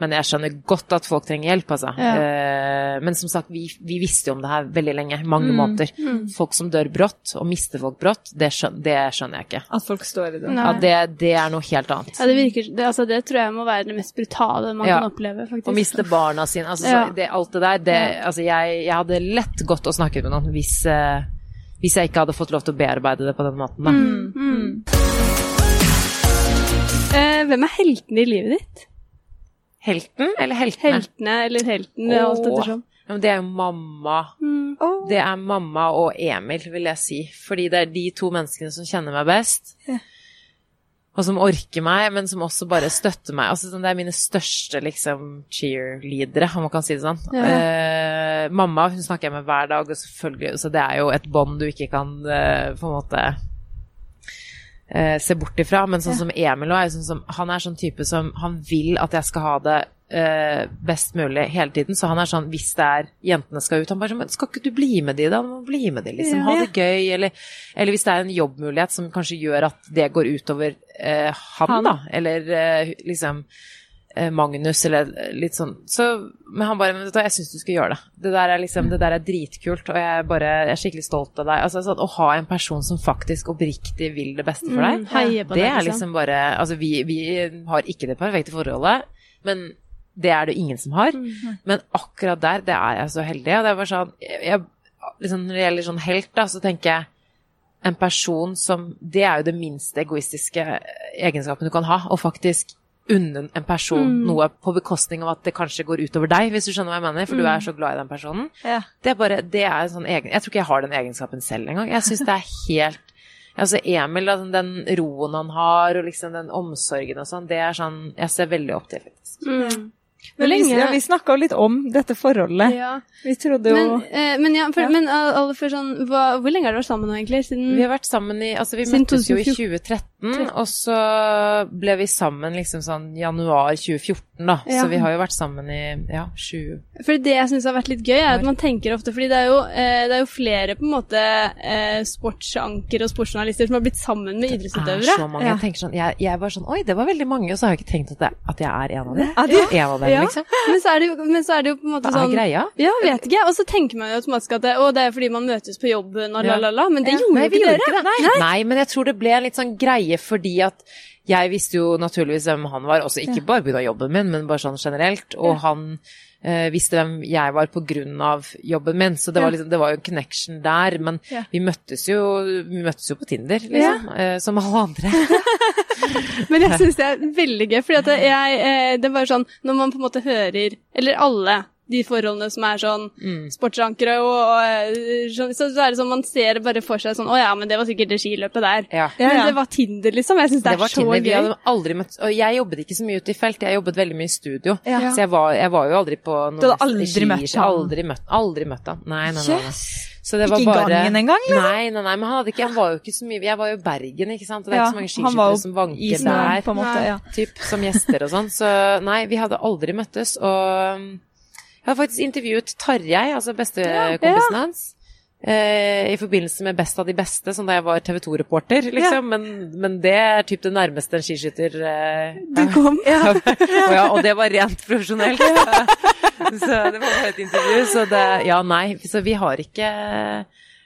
Men jeg skjønner godt at folk trenger hjelp, altså. Ja. Eh, men som sagt, vi, vi visste jo om det her veldig lenge, mange måneder. Folk som dør brått, og mister folk brått, det, skjønner, det skjønner jeg ikke. At folk står i det. Ja, det, det er noe helt annet. Ja, det virker det, altså, det tror jeg må være det mest brutale man Ja. kan oppleve, faktisk. Å miste barna sine, altså Ja. det, alt det der, det, altså jeg, jeg hadde lett gått og snakket med noen hvis, eh, hvis jeg ikke hadde fått lov til å bearbeide det på den måten. Da. Mm. Eh, hvem er heltene i livet ditt? Helten eller heltene? Heltene eller helten, det er alt Åh. ettersom. Ja, det er jo mamma. Mm. Oh. Det er mamma og Emil, vil jeg si. Fordi det er de to menneskene som kjenner meg best. Yeah. Og som orker meg, men som også bare støtter meg. Altså, sånn, det er mine største liksom, cheerleadere, om man kan si det sånn. Yeah. Eh, mamma hun snakker jeg med hver dag, og selvfølgelig, så det er jo et bånd du ikke kan eh, på en måte eh, se bort ifra. Men sånn som Emil også, er sånn som, han er sånn type som Han vil at jeg skal ha det eh, best mulig hele tiden. Så han er sånn hvis det er jentene skal ut, han bare sånn skal ikke du bli med de, da? Du må bli med de, liksom. Ha det gøy. Eller, eller hvis det er en jobbmulighet som kanskje gjør at det går utover eh, han, Han. da. Eller eh, liksom Magnus, eller litt sånn. Så, men han bare Men jeg syns du skal gjøre det. Det der er liksom, det der er dritkult, og jeg bare jeg er skikkelig stolt av deg. Altså sånn, Å ha en person som faktisk oppriktig vil det beste for deg, Mm, det er liksom. liksom bare Altså, vi, vi har ikke det perfekte forholdet, men det er det ingen som har. Mm. Men akkurat der, det er jeg så heldig. Og det var sånn jeg, Liksom når det gjelder sånn helt, da, så tenker jeg en person som Det er jo det minste egoistiske egenskapen du kan ha. og faktisk unne en person Mm. noe på bekostning av at det kanskje går utover deg, hvis du skjønner hva jeg mener, for du Mm. er så glad i den personen. Ja. Det er bare, det er en sånn egen Jeg tror ikke jeg har den egenskapen selv engang. Jeg syns det er helt Altså Emil, altså, den roen han har, og liksom den omsorgen og sånn, det er sånn Jeg ser veldig opp til, faktisk. Mm. Men vi, lenge- ja, vi snakka jo litt om dette forholdet. Ja. Vi trodde jo Men, eh, men, ja, for, Ja. men uh, for sånn, hva, hvor lenge har dere vært sammen nå, egentlig? Siden Vi har vært sammen i Altså, vi møttes jo i 2014. 2013, og så ble vi sammen liksom sånn januar 2014, da. Ja. Så vi har jo vært sammen i ja, sju For det jeg syns har vært litt gøy, er at man tenker ofte Fordi det er jo, eh, det er jo flere på en måte eh, sportsanker og sportsjournalister som har blitt sammen med Det er så mange. Ja. Jeg tenker sånn Jeg, jeg var sånn Oi, det var veldig mange, og så har jeg ikke tenkt at, det, at jeg er en av dem. Ja, det- En av dem, Ja. liksom. Men, så er det jo, men så er det jo på en måte sånn Hva er sånn greia? Ja, vet ikke. Og så tenker man jo automatisk at det, å, det er fordi man møtes på jobben og la, Ja. la, la. Men det Ja. gjorde Nei, jo ikke dere. ikke det. Nei. men jeg tror det ble en litt sånn greie fordi at jeg visste jo naturligvis hvem han var, også ikke bare pga. jobben min, men bare sånn generelt. Og han eh, visste hvem jeg var av jobben min, så det var, liksom, det var jo en connection der. Men Ja. vi møttes jo vi møttes jo på Tinder, liksom. eh, som alle andre. Men jeg syns det er veldig gøy, for det- jeg, eh, det sånn Når man på en måte hører Eller alle de forholdene som er sånn Mm. sportsankere og, og eh, sånn, så, så er det sånn man ser bare for seg sånn Å ja, men det var sikkert det skiløpet der. Ja. Ja, ja. Men det var Tinder, liksom. Jeg syns det, Det er var så Tinder. Vi hadde aldri møtt Og jeg jobbet ikke så mye ute i felt, jeg jobbet veldig mye i studio. Ja. Så jeg var, jeg var jo aldri på noen Du hadde aldri ski- møtt han? Aldri møtt, aldri møtt han. Nei, nei, nei. nei. Yes. Så det var Ikke i bare gangen engang, liksom? Nei, nei, nei, men han, hadde ikke, han var jo ikke så mye Jeg var jo i Bergen, ikke sant, og det er Ja, ikke så mange han var jo skiskyttere som vanker i der. på en måte. Ja. Typ, som gjester og sånn. Så nei, vi hadde aldri møttes. Og um, jeg har faktisk intervjuet Tarjei, altså bestekompisen hans. Eh, I forbindelse med Best av de beste, som da jeg var TV 2-reporter, liksom. Men, men det er typ det nærmeste en skiskytter eh, Du kom. ja. og, ja, og det var rent profesjonelt. så det var bare et intervju. Så det Ja, nei. Så vi har ikke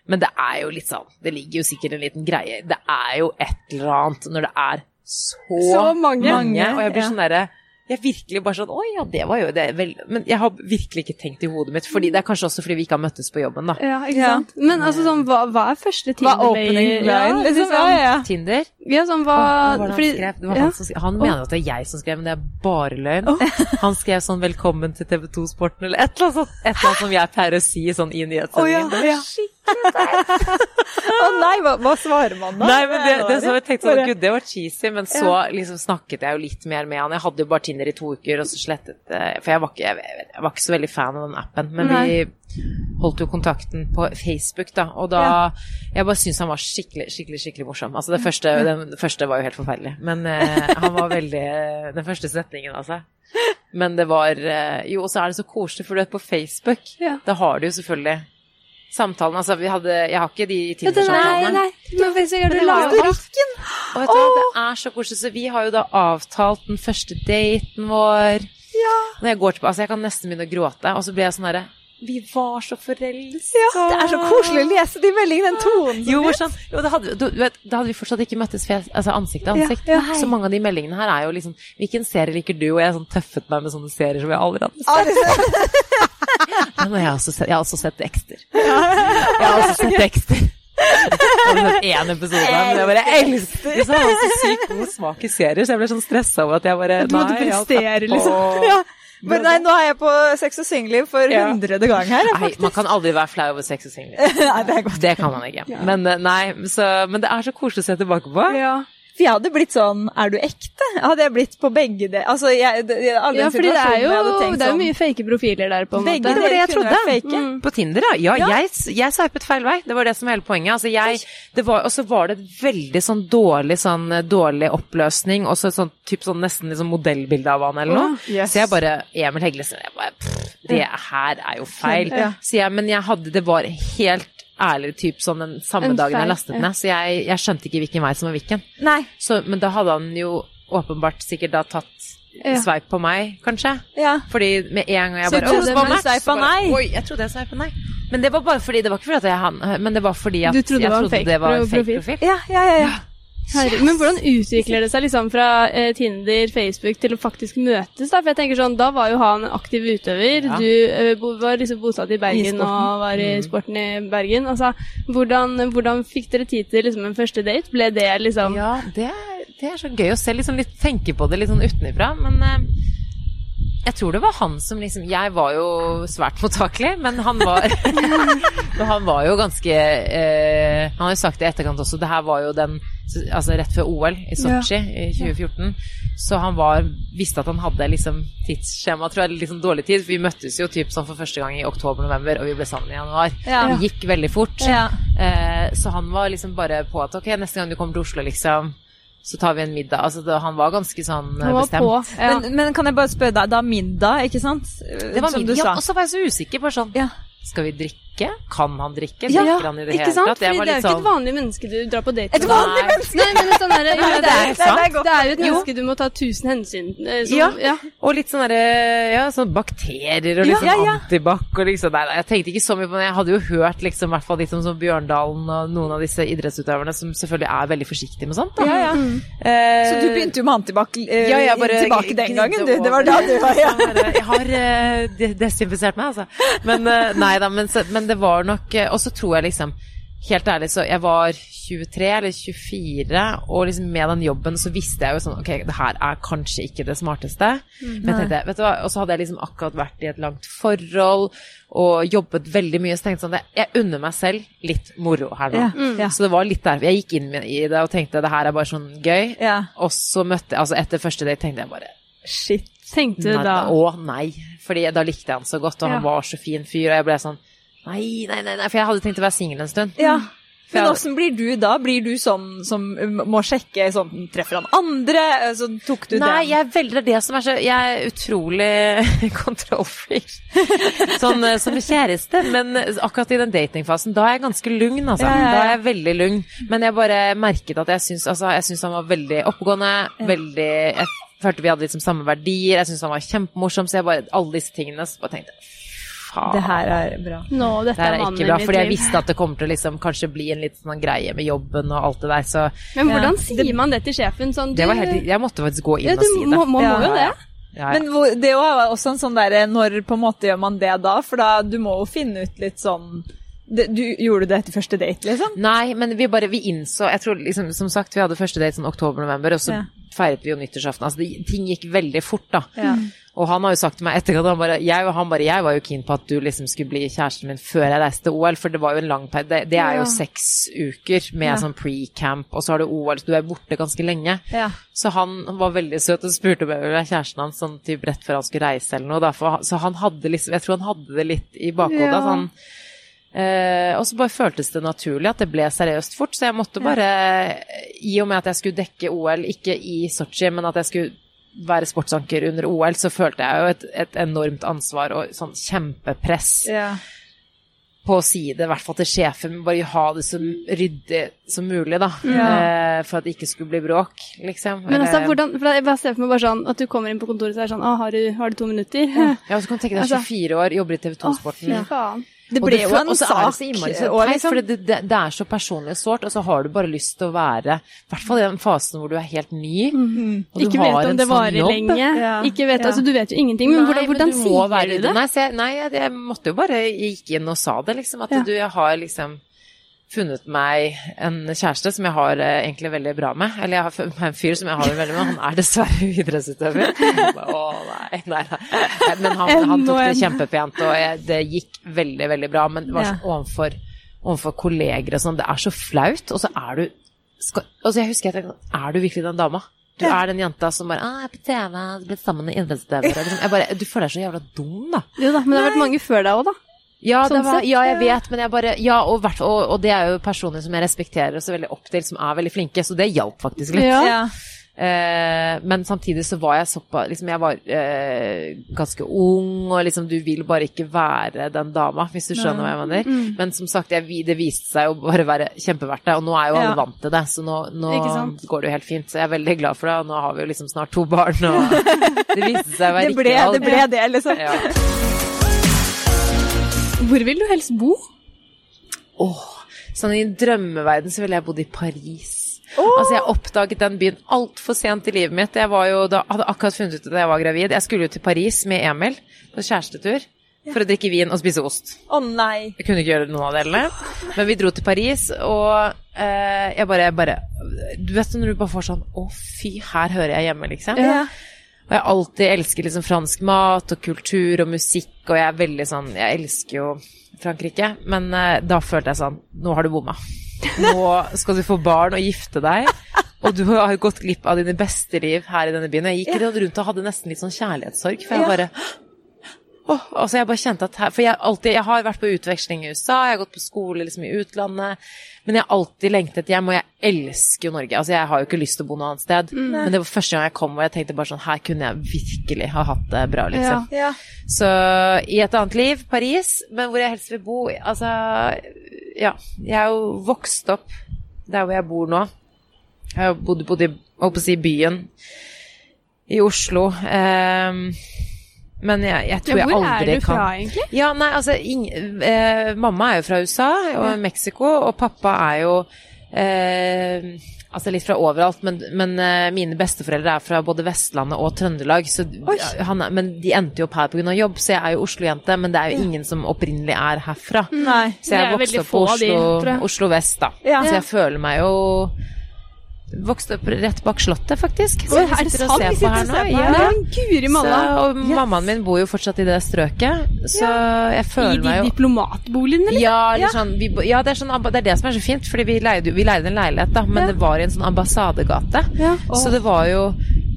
Men det er jo litt sånn Det ligger jo sikkert en liten greie Det er jo et eller annet når det er så, Så mange. Og jeg blir Ja. sånn derre jeg virkelig bare sånn Å ja, det var jo det. Vel, men jeg har virkelig ikke tenkt i hodet mitt. Fordi det er kanskje også fordi vi ikke har møttes på jobben, da. Ja, ikke Ja. sant. Men altså sånn, hva, hva er første er Tinder opening line? Ja, liksom? liksom. Ja, ja, ja. Tinder. Ja, sånn hva Åh, hva var det fordi- han skrev? Det var ja. han som. Han mener at det er jeg som skrev, men det er bare løgn. Han skrev sånn 'velkommen til TV 2 Sporten' eller et eller annet sånt. Et eller annet som jeg pleier å si sånn i Å ja, nyhetssendingen. ja. Å nei, hva, hva svarer man da? Nei, men det, det så jeg tenkte sånn, gud, det var cheesy, men så liksom snakket jeg jo litt mer med han. Jeg hadde jo bare Tinder i to uker, og så slettet eh, For jeg var ikke, jeg, jeg var ikke så veldig fan av den appen, men vi holdt jo kontakten på Facebook, da, og da Jeg bare syns han var skikkelig, skikkelig, skikkelig morsom. Altså, det første, den første var jo helt forferdelig, men eh, han var veldig Den første setningen, altså. Men det var eh, Jo, og så er det så koselig, for du vet, på Facebook, Ja. da har du jo selvfølgelig Samtalen, altså vi hadde Jeg har ikke de nei, Tinder-samtalene. nei. Men Du har det var Og vet du hva, det er så koselig. Så vi har jo da avtalt den første daten vår. Ja. Når jeg går tilbake, altså jeg kan nesten begynne å gråte, og så blir jeg sånn herre Vi var så forelska. Det er så koselig å lese de meldingene, den tonen Jo, sånn, jo da, hadde, du, vet, da hadde vi fortsatt ikke møttes fjes, altså ansikt til ansikt. Ja, ja. så mange av de meldingene her er jo liksom Hvilken serie liker du? Og jeg har sånn tøffet meg med sånne serier som jeg aldri hadde sett. Det- Men jeg har også sett, jeg har også sett Dexter. Jeg har også sett Dexter. Jeg har én episode, men jeg bare elsker det. Så har jeg så sykt god smak i serier, så jeg ble sånn stressa over at jeg bare Du måtte jeg har prestere, liksom. Ja. Men nei, nå er jeg på sex og singelliv for Ja. hundrede gang her. Faktisk. Nei, man kan aldri være flau over sex og singelliv. Nei, det er godt. Det kan man ikke. Men, eh, nei, så, men det er så koselig å se tilbake på. Ja. For jeg hadde blitt sånn, er du ekte? Hadde jeg blitt på begge det. Altså, jeg, det, det- alle ja, fordi det er jo, tenkt det er sånn, mye fake profiler der, på en Begge måte. Det var det jeg trodde. Mm. På Tinder, ja. Ja, Ja. jeg, jeg sveipet feil vei. Det var det som var hele poenget. Altså, jeg, det var, og så var det et veldig sånn dårlig, sånn, eh, dårlig oppløsning, og så sånn, typ sånn nesten liksom modellbilde av han eller noe. Oh, yes. Så jeg bare Emil Heglesen, jeg bare pff, Det her er jo feil. Ja. Så jeg, men jeg hadde Det var helt ærlig typ sånn den samme En dagen jeg lastet ned, så jeg, jeg skjønte ikke hvilken vei som var hvilken. Så, men da hadde han jo åpenbart sikkert da tatt Ja. sveip på meg, kanskje. ja. Fordi med en gang jeg Så bare du trodde du sveipa nei? Oi, jeg trodde jeg sveipa nei. Men det var bare fordi Det var ikke fordi at jeg han Men det var fordi at jeg trodde jeg det var en fake det var fake profil? profil. Ja, ja, ja. ja. Herregud, Men hvordan utvikler det seg liksom fra eh, Tinder, Facebook til å faktisk møtes? da? For jeg tenker sånn, Da var jo han aktiv utøver. Ja. Du eh, bo, var liksom bosatt i Bergen I og var i sporten i Bergen. Altså, hvordan, hvordan fikk dere tid til liksom, en første date? Ble det liksom Ja, det, er- det er så gøy å se, liksom litt, tenke på det litt sånn utenifra. Men eh, jeg tror det var han som liksom Jeg var jo svært mottakelig, men han var Men han var jo ganske eh, Han har jo sagt det i etterkant også, det her var jo den Altså rett før OL i Sotsji i 2014. Så han var visste at han hadde liksom tidsskjema, tror jeg, litt liksom dårlig tid. For vi møttes jo typ sånn for første gang i oktober-november, og vi ble sammen i januar. Ja. Det gikk veldig fort. Ja. Eh, så han var liksom bare på at ok, neste gang du kommer til Oslo, liksom, så tar vi en middag. Altså, det, han var ganske sånn eh, Han var bestemt. på. Ja. Men, men kan jeg bare spørre deg, da middag, ikke sant? Det var du ja, og så var jeg så usikker på sånn Ja. Skal vi drikke? Kan han drikke? Ja, Drikker han i det hele sant? tatt? Det, det er jo ikke sånn et vanlig menneske du drar på date med. Et vanlig menneske! Nei, men sånn der, det, er er, jo det, er, det er jo et menneske du må ta tusen hensyn eh, som, Ja. ja. Og litt sånn derre Ja, sånn bakterier og liksom Ja, ja, ja. antibac og liksom Nei, jeg tenkte ikke så mye på det. Jeg hadde jo hørt liksom, i hvert fall litt om sånn Bjørndalen og noen av disse idrettsutøverne som selvfølgelig er veldig forsiktige med sånt. Da. Ja, ja. Eh, Så du begynte jo med antibac eh, Ja, jeg bare tilbake den gangen, du. Det var da du var ja. Jeg har eh, desinfisert meg, altså. Men eh, nei da, men, så- men det var nok eh, Og så tror jeg liksom Helt ærlig, så jeg var 23 eller 24, og liksom med den jobben så visste jeg jo sånn Ok, det her er kanskje ikke det smarteste. Men jeg tenkte, vet du hva, Og så hadde jeg liksom akkurat vært i et langt forhold og jobbet veldig mye, så tenkte jeg sånn det- Jeg unner meg selv litt moro her nå. Ja, mm. Så det var litt derfor jeg gikk inn i det og tenkte det her er bare sånn gøy. ja. Og så møtte jeg, altså etter første date tenkte jeg bare Shit. Tenkte du nei, da Å nei. Fordi da likte jeg han så godt, og Ja. han var så fin fyr, og jeg ble sånn Nei, nei, nei, nei. For jeg hadde tenkt å være singel en stund. Ja. Men åssen blir du da? Blir du sånn som må sjekke sånn Treffer han andre? Så tok du Nei, den? jeg velger det som er så Jeg er utrolig kontrollfreak. Sånn eh, som kjæreste. Men akkurat i den datingfasen, da er jeg ganske lugn, altså. Ja, ja, ja. Da er jeg veldig lugn. Men jeg bare merket at jeg syns altså, jeg syns han var veldig oppegående. Veldig Jeg følte vi hadde liksom samme verdier. Jeg syns han var kjempemorsom. Så jeg bare Alle disse tingene. Så bare tenkte faen. Det her er bra. Nå, dette Det her er er ikke bra, for fordi jeg visste at det kommer til å liksom kanskje bli en litt sånn greie med jobben og alt det der, så Men hvordan Ja. sier man det til sjefen? Sånn, det var helt Jeg måtte faktisk gå inn ja, og si det. må, må, må Ja, jo det. Ja, ja. Men det er også en sånn derre Når på en måte gjør man det da? For da du må jo finne ut litt sånn det, du, Gjorde du det etter første date, liksom? Nei, men vi bare vi innså Jeg tror liksom, som sagt, vi hadde første date sånn oktober-november, og så Ja. feiret vi jo nyttårsaften. Altså, det, ting gikk veldig fort, da. Ja. Og han har jo sagt til meg etterkant han bare, jeg, han bare, jeg var jo keen på at du liksom skulle bli kjæresten min før jeg reiste til OL, for det var jo en lang periode. Det, det er Ja. jo seks uker med Ja. sånn pre-camp, og så har du OL, så du er borte ganske lenge. Ja. Så han var veldig søt og spurte om jeg ville være kjæresten hans sånn typ rett før han skulle reise eller noe. Derfor, så han hadde liksom, jeg tror han hadde det litt i bakhodet. Ja. han Eh, og så bare føltes det naturlig at det ble seriøst fort, så jeg måtte bare, i og med at jeg skulle dekke OL, ikke i Sotsji, men at jeg skulle være sportsanker under OL, så følte jeg jo et, et enormt ansvar og sånn kjempepress Ja. på å si det, i hvert fall til sjefen, bare ha det så ryddig som mulig, da. Ja. Eh, for at det ikke skulle bli bråk, liksom. Men altså, hvordan, for jeg bare ser for meg bare sånn at du kommer inn på kontoret og så er sånn Å, har du, har du to minutter? Ja, og så kan du tenke deg Altså- 24 år, jobber i TV Å, 2-sporten. Det ble jo en sak teit, liksom for det, det, det er så personlig og sårt, og så har du bare lyst til å være I hvert fall i den fasen hvor du er helt ny. og du Ikke har vet om det sånn varer jobb. lenge. Ja. Ikke vet, Ja. altså Du vet jo ingenting, men Nei, hvordan, hvordan du sier du i det? Nei, se, nei jeg, jeg måtte jo bare jeg gikk inn og sa det, liksom. At Ja. du, jeg har liksom funnet meg en kjæreste som jeg har eh, egentlig veldig bra med. Eller jeg har funnet meg en fyr som jeg har det veldig med. Han er dessverre idrettsutøver. Å nei, nei, nei. Men han, han tok det kjempepent, og jeg, det gikk veldig, veldig bra. Men det var sånn overfor, overfor kolleger og sånn, det er så flaut. Og så er du skal, altså Jeg husker jeg tenkte Er du virkelig den dama? Du er den jenta som bare 'Å, 'Jeg er på TV, blitt sammen med idrettsutøvere'. Liksom. Du føler deg så jævla dum, da. Jo da, men det har vært mange før deg òg, da. Ja, det Sånn var, ja, jeg vet, men jeg bare Ja, og, og, og det er jo personer som jeg respekterer så veldig opp til, som er veldig flinke, så det hjalp faktisk litt. Ja. Ja. Eh, men samtidig så var jeg såpass liksom Jeg var eh, ganske ung, og liksom du vil bare ikke være den dama, hvis du skjønner hva jeg mener. Mm. Men som sagt, jeg, det viste seg å bare være kjempeverdt det, og nå er jo alle Ja. vant til det, så nå, nå går det jo helt fint. Så jeg er veldig glad for det, og nå har vi jo liksom snart to barn, og det viste seg å være Det ble riktig alt. det, ble det liksom. Ja. Hvor vil du helst bo? Åh, sånn i drømmeverden så ville jeg bodd i Paris. Altså, jeg oppdaget den byen altfor sent i livet mitt. Jeg var jo, da, hadde akkurat funnet ut at jeg var gravid. Jeg skulle jo til Paris med Emil på kjærestetur for å drikke vin og spise ost. Å nei. Jeg kunne ikke gjøre noen av delene. Men vi dro til Paris, og eh, jeg bare, bare Du vet når du bare får sånn Å, fy, her hører jeg hjemme, liksom. Ja. Og jeg alltid elsker liksom fransk mat og kultur og musikk, og jeg er veldig sånn Jeg elsker jo Frankrike, men uh, da følte jeg sånn Nå har du bomma. Nå skal du få barn og gifte deg. Og du har jo gått glipp av dine beste liv her i denne byen. Jeg gikk rundt og hadde nesten litt sånn kjærlighetssorg, for jeg Ja. bare Åh, altså jeg bare kjente at her, For jeg, alltid, jeg har vært på utveksling i USA, jeg har gått på skole liksom i utlandet, men jeg har alltid lengtet hjem, og jeg elsker jo Norge. Altså Jeg har jo ikke lyst til å bo noe annet sted, men det var første gang jeg kom, og jeg tenkte bare sånn Her kunne jeg virkelig ha hatt det bra, liksom. Ja. Så i et annet liv, Paris, men hvor jeg helst vil bo Altså, ja. Jeg er jo vokst opp der hvor jeg bor nå. Jeg har bodd, bodd i holdt på å si, byen i Oslo. ehm, men jeg, jeg tror Ja, jeg hvor er du fra, kan egentlig? Ja, nei, altså ing, eh, Mamma er jo fra USA og Mexico, og pappa er jo eh, Altså litt fra overalt, men, men eh, mine besteforeldre er fra både Vestlandet og Trøndelag. Så, han, men de endte jo opp her pga. jobb, så jeg er jo Oslo-jente. Men det er jo ingen som opprinnelig er herfra. Nei. Så jeg vokste opp på Oslo, de. Oslo vest, da. Ja. Så jeg føler meg jo Vokste opp rett bak Slottet, faktisk. Så er det sant? Vi sitter og ser på her nå. Ja. guri malla. Og mammaen min bor jo fortsatt i det strøket, så jeg I føler meg jo diplomatboligene, eller? ja, eller Sånn, vi, ja det, er sånn, det er det som er så fint, fordi vi leide, vi leide en leilighet, da, men det var i en sånn ambassadegate. Så det var jo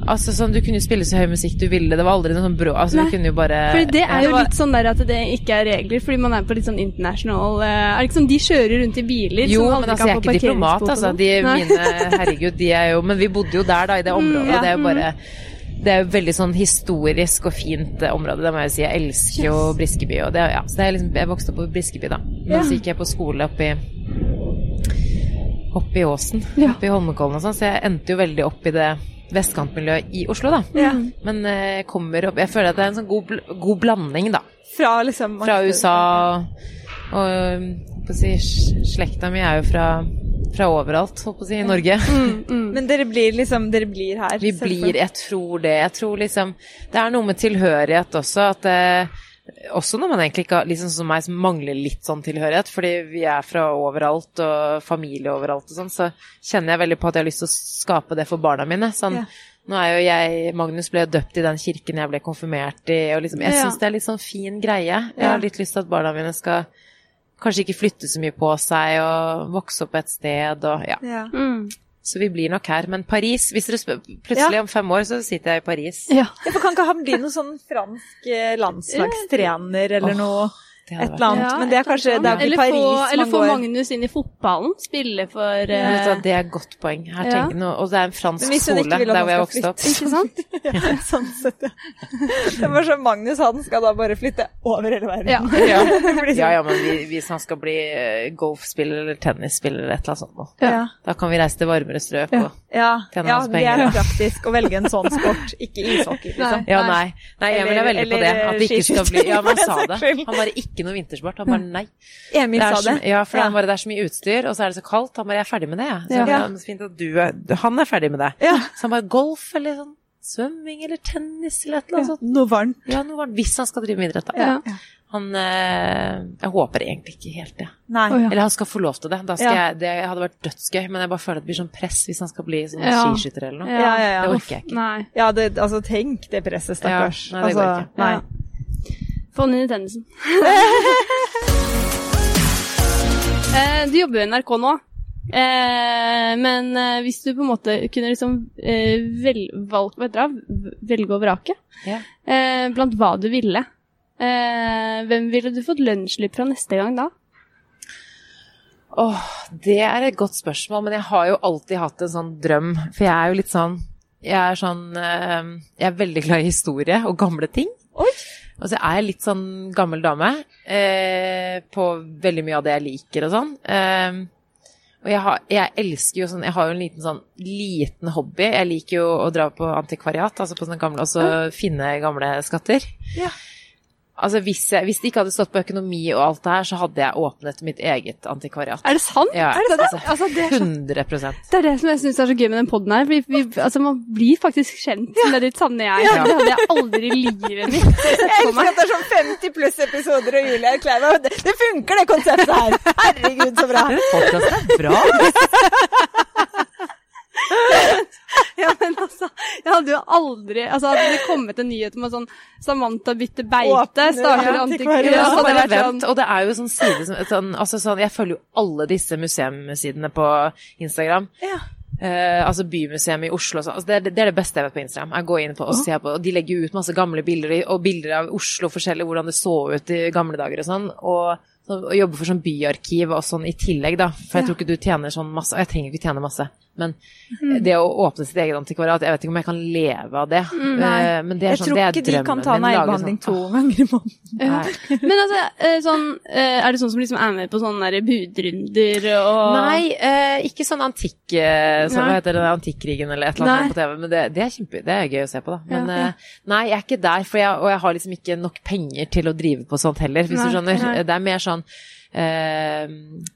Altså sånn, Du kunne jo spille så høy musikk du ville, det var aldri noe sånn brå Altså, Nei. du kunne jo bare Fordi det er jo Ja. litt sånn der at det ikke er regler, fordi man er på litt sånn international eh, Er det ikke sånn de kjører rundt i biler Jo, som men altså, kan få parkeringsbot og altså. sånn? De, mine, herregud, de er jo Men vi bodde jo der, da, i det området. ja. og Det er jo bare Det er jo veldig sånn historisk og fint eh, område, det må jeg si. Jeg elsker jo Briskeby. Og det, ja, så det er liksom, jeg vokste opp på Briskeby, da. Men Ja. så gikk jeg på skole oppe i Oppe i Åsen, Ja. oppe i Holmenkollen og sånn, så jeg endte jo veldig opp i det vestkantmiljøet i Oslo, da. Ja. Men eh, kommer opp Jeg føler at det er en sånn god, bl- god blanding, da. Fra liksom Fra USA og si, Slekta mi er jo fra, fra overalt, holdt på å si, i Norge. Mm, mm. Men dere blir liksom Dere blir her? Vi blir Jeg tror det. Jeg tror liksom Det er noe med tilhørighet også, at eh, også når man egentlig ikke har Liksom som meg, som mangler litt sånn tilhørighet, fordi vi er fra overalt og familie overalt og sånn, så kjenner jeg veldig på at jeg har lyst til å skape det for barna mine. Sånn Ja. Nå er jo jeg Magnus ble døpt i den kirken jeg ble konfirmert i, og liksom Jeg syns det er litt sånn fin greie. Jeg har litt lyst til at barna mine skal kanskje ikke flytte så mye på seg og vokse opp et sted og ja. Ja. Mm. Så vi blir nok her. Men Paris, hvis dere spør Plutselig om fem år så sitter jeg i Paris. Ja. Ja, for Kan ikke han bli noen sånn fransk eh, landslagstrener eller noe? Et eller annet. Ja, Men det er kanskje det er eller ikke Paris få, eller få Magnus inn i fotballen. Spille for uh... eh, Det er et godt poeng. Her Ja. noe, og det er en fransk Men hvis hun ikke skole vil der hvor jeg vokste opp. Ikke sant? ja, sånn sett, ja. Det var sånn Magnus han skal da bare flytte over hele verden. Ja. Ja. Ja, sånn. ja, men vi- hvis han skal bli eh, golfspiller eller tennisspiller eller et eller annet sånt, noe, Ja. da kan vi reise til varmere strøk. Ja. Og, Ja, penger. ja, det er praktisk å velge en sånn sport, ikke ishockey, liksom. ja, nei. Nei, Emil er veldig på det. At det ikke skal bli Ja, men han sa det. Han bare ikke noe vintersport. Han bare nei. Emil sa det. ja, for Ja. han bare, det er så mye utstyr, og så er det så kaldt. Han bare, jeg er ferdig med det, jeg. Så Ja. så fint at du er, han er ferdig med det. Ja. Så han bare, golf eller sånn svømming eller tennis eller et eller annet sånt. Noe varmt. Ja, noe varmt. Hvis han skal drive med idrett, da. Ja. Han eh, Jeg håper egentlig ikke helt det. Nei. Oh, ja. Eller han skal få lov til det. Da skal Ja. jeg, det hadde vært dødsgøy, men jeg bare føler at det blir sånn press hvis han skal bli sånn Ja. skiskytter eller noe. Ja, ja, ja. Det orker jeg ikke. Nei. Ja, det, altså tenk det presset, stakkars. Ja, nei, det går altså, ikke. Nei. I tennisen. eh, du jobber jo i NRK nå. Eh, men eh, hvis du på en måte kunne liksom eh, vel, valg, dere, velge og vrake yeah. eh, blant hva du ville, eh, hvem ville du fått lønnsslipp fra neste gang da? Åh, det er et godt spørsmål, men jeg har jo alltid hatt en sånn drøm. For jeg er jo litt sånn Jeg er sånn eh, Jeg er veldig glad i historie og gamle ting. Oi. Og så er jeg litt sånn gammel dame eh, på veldig mye av det jeg liker og sånn. Eh, og jeg, har, jeg elsker jo sånn Jeg har jo en liten sånn liten hobby. Jeg liker jo å dra på antikvariat, altså på sånne gamle Og så finne gamle skatter. Ja. Altså hvis, jeg, hvis det ikke hadde stått på økonomi og alt det her, så hadde jeg åpnet mitt eget antikvariat. Er det sant? Ja, er det sant? altså, Altså, det, er så, 100% det er det som jeg syns er så gøy med den poden her. Vi, vi, altså, man blir faktisk kjent med ditt sanne jeg. Ja. Det hadde jeg aldri i livet mitt sett Jeg for elsker at det er sånn 50 pluss episoder, og Julie erklærer meg det, det funker, det konseptet her! Herregud, så bra! Podkasten er bra. Ja, men altså, jeg hadde jo aldri Altså, hadde det kommet en nyhet om at sånn Samantha bytter beite, starter antikvariat. antikvariat, Ja, så vent. sånn Og det er jo sånn side som sånn, altså sånn, Jeg følger jo alle disse museumsidene på Instagram. Ja. Uh, altså Bymuseet i Oslo og sånn. Altså det, det er det beste jeg vet på Instagram. Jeg går inn på og ser på, og De legger ut masse gamle bilder og bilder av Oslo forskjellig, hvordan det så ut i gamle dager og sånn. Og, og jobber for sånn byarkiv og sånn i tillegg, da. For jeg tror ikke du tjener sånn masse. Og jeg trenger ikke tjene masse. Men Mm. det å åpne sitt eget antikvariat, jeg vet ikke om jeg kan leve av det. Nei, men det er Jeg sånn, tror det er ikke de kan ta neglebehandling sånn, to ganger i måneden. Men altså, eh, sånn eh, Er det sånn som liksom er med på sånne der budrunder og Nei, eh, ikke sånn antikk eh, så, Hva heter det, Antikkrigen eller et eller annet Nei. på TV, men det, det, er kjempe, det er gøy å se på, da. Men Ja, ja. eh, nei, jeg er ikke der, for jeg, og jeg har liksom ikke nok penger til å drive på sånt heller, hvis Nei, du skjønner. nei. Det er mer sånn eh,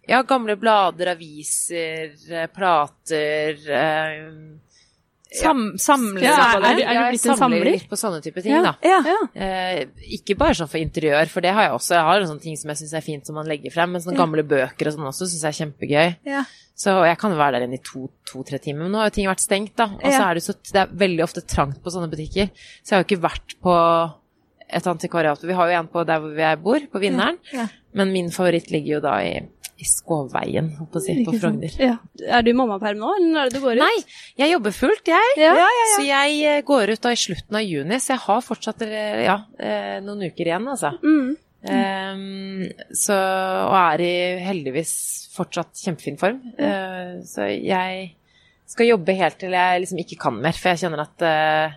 ja, gamle blader, aviser, eh, plater eh, Sam, Samler, Ja, på er det. du- blitt en samler samler? litt på sånne type ting, Ja. da. Ja. Ja. Eh, ikke bare sånn for interiør, for det har jeg også. Jeg har sånne ting som jeg syns er fint som man legger frem, men sånne gamle bøker og sånn også syns jeg er kjempegøy. Ja. Så jeg kan jo være der inne i to-tre timer, men nå har jo ting vært stengt, da. Og så er det så det er veldig ofte trangt på sånne butikker. Så jeg har jo ikke vært på et antikvariat. Vi har jo en på der hvor jeg bor, på Vinneren. Ja. Men min favoritt ligger jo da i, i Skåveien, holdt på å si, på Frogner. Ja. Er du i mammaperm nå, eller når er det du går ut? Nei, jeg jobber fullt, jeg. Ja. Så jeg eh, går ut da i slutten av juni, så jeg har fortsatt eh, ja, eh, noen uker igjen, altså. Mm. Um, så, og er i heldigvis fortsatt kjempefin form. Uh, så jeg skal jobbe helt til jeg liksom ikke kan mer, for jeg kjenner at eh,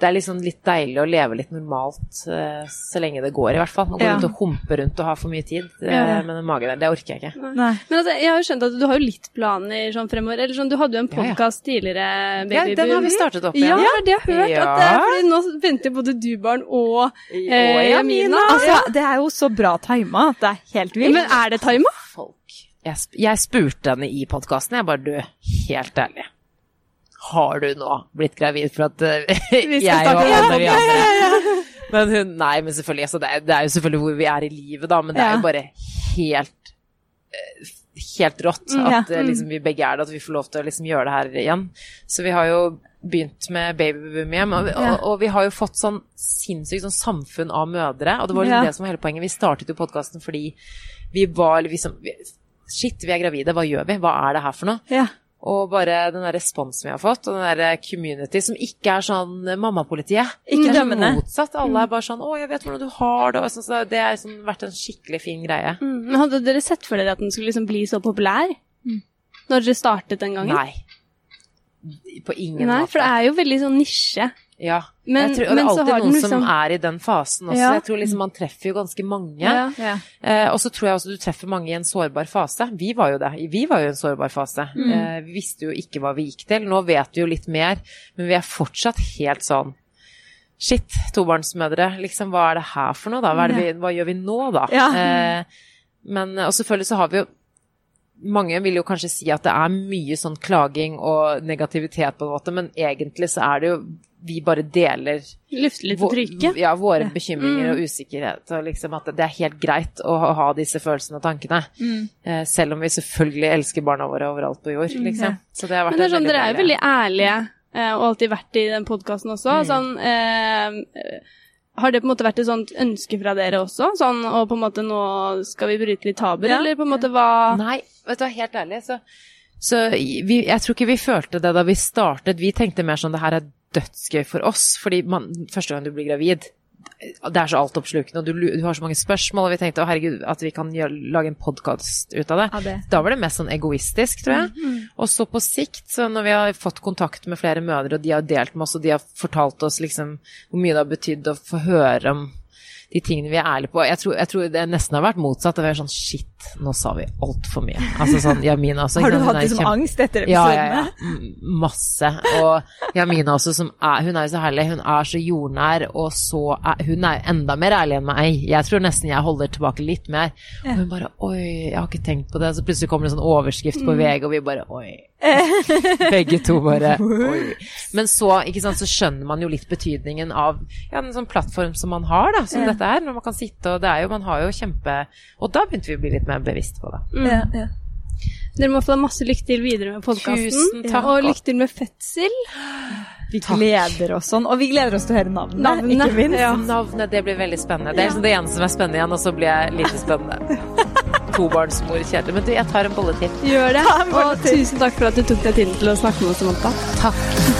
det er liksom litt deilig å leve litt normalt eh, så lenge det går, i hvert fall. Å gå Ja. rundt og humpe rundt og ha for mye tid eh, Ja. med den magen der, det orker jeg ikke. Nei. Men altså, jeg har jo skjønt at du har jo litt planer sånn fremover. Eller sånn, du hadde jo en Ja, ja. podkast tidligere, Ja, den har vi startet opp igjen. Ja, det har jeg hørt. At, Ja. eh, fordi nå venter både du, barn, og eh. Altså, det er jo så bra tima at det er helt vilt. Men er det tima? folk. Jeg, sp jeg spurte henne i podkasten, jeg bare du, helt ærlig. Har du nå blitt gravid for at eh, Vi jeg og alle med andre Men hun Nei, men selvfølgelig. Altså, det, er, det er jo selvfølgelig hvor vi er i livet, da, men det er jo bare helt eh, Helt rått Mm, at eh, liksom, vi begge er det, at vi får lov til å liksom, gjøre det her igjen. Så vi har jo begynt med babyboom hjem, og, og, og vi har jo fått sånn sinnssykt sånn samfunn av mødre. Og det var liksom det som var hele poenget. Vi startet jo podkasten fordi vi var liksom Shit, vi er gravide, hva gjør vi? Hva er det her for noe? ja. Og bare den der responsen vi har fått, og den der community som ikke er sånn eh, mammapolitiet. Ikke Det er sånn motsatt. Alle er bare sånn 'Å, jeg vet hvordan du har det'. Og sånn, så det har sånn, vært en skikkelig fin greie. Mm. Men hadde dere sett for dere at den skulle liksom bli så populær? Når dere startet den gangen? Nei. På ingen Nei, måte. for det er jo veldig sånn nisje. Ja. Men- jeg tror, og det er alltid noen liksom... som er i den fasen også. Ja. Jeg tror liksom man treffer jo ganske mange. Ja. Ja. Eh, og så tror jeg også du treffer mange i en sårbar fase. Vi var jo det. Vi var jo i en sårbar fase. Mm. Eh, vi visste jo ikke hva vi gikk til. Nå vet vi jo litt mer, men vi er fortsatt helt sånn Shit, tobarnsmødre, liksom, hva er det her for noe, da? Hva, vi, hva gjør vi nå, da? Eh, men, og selvfølgelig så har vi jo mange vil jo kanskje si at det er mye sånn klaging og negativitet på en måte, men egentlig så er det jo vi bare deler Lufte litt på trykket. Ja, våre bekymringer Mm. og usikkerhet. Og liksom at det er helt greit å ha- disse følelsene og tankene. Mm. Eh, selv om vi selvfølgelig elsker barna våre overalt på jord, liksom. Så det har vært Men det er sånn, dere er jo veldig ærlige, eh, og alltid vært i den podkasten også. Mm. Sånn, eh, har det på en måte vært et sånt ønske fra dere også? Sånn, og på en måte nå skal vi bryte litt tabuer, Ja. eller på en måte hva Nei, vet du hva, helt ærlig, så, så vi, jeg tror ikke vi følte det da vi startet. Vi tenkte mer sånn det her er dødsgøy for oss, fordi man, første gang du blir gravid det er så altoppslukende, og du, du har så mange spørsmål, og vi tenkte å herregud, at vi kan gjøre, lage en podkast ut av det. Ja, det. Da var det mest sånn egoistisk, tror jeg. Og så på sikt, så når vi har fått kontakt med flere mødre, og de har delt med oss, og de har fortalt oss liksom hvor mye det har betydd å få høre om de tingene vi er ærlige på. Jeg tror, jeg tror det nesten har vært motsatt. Det var sånn shit, nå sa vi altfor mye. Altså sånn Jamina også. Har du hatt liksom kjempe- angst etter ja, episodene? ja, ja. M- Masse. Og Jamina også, som er Hun er jo så herlig. Hun er så jordnær, og så er Hun er enda mer ærlig enn meg. Jeg tror nesten jeg holder tilbake litt mer. Og hun bare Oi, jeg har ikke tenkt på det. Så plutselig kommer det en sånn overskrift på VG, og vi bare Oi. Begge to bare Oi. Men så, sant, så skjønner man jo litt betydningen av ja, en sånn plattform som man har, da, som dette er. Når man kan sitte og Det er jo Man har jo kjempe Og da begynte vi å bli litt mer bevisst på det. Ja, ja. Dere må få masse lykke til videre med podkasten. Ja. Og lykke til med fødsel. Vi gleder oss sånn, og vi gleder oss til å høre navnet, Navnet, ikke minst. ja. Navnet, det blir veldig spennende. Det er liksom det eneste som er spennende igjen, og så blir jeg lite spennende. Tobarnsmor, kjedelig. Men du, jeg tar en bolle til. Gjør det. Og tusen takk for at du tok deg tiden til å snakke med oss, Samantha. Takk.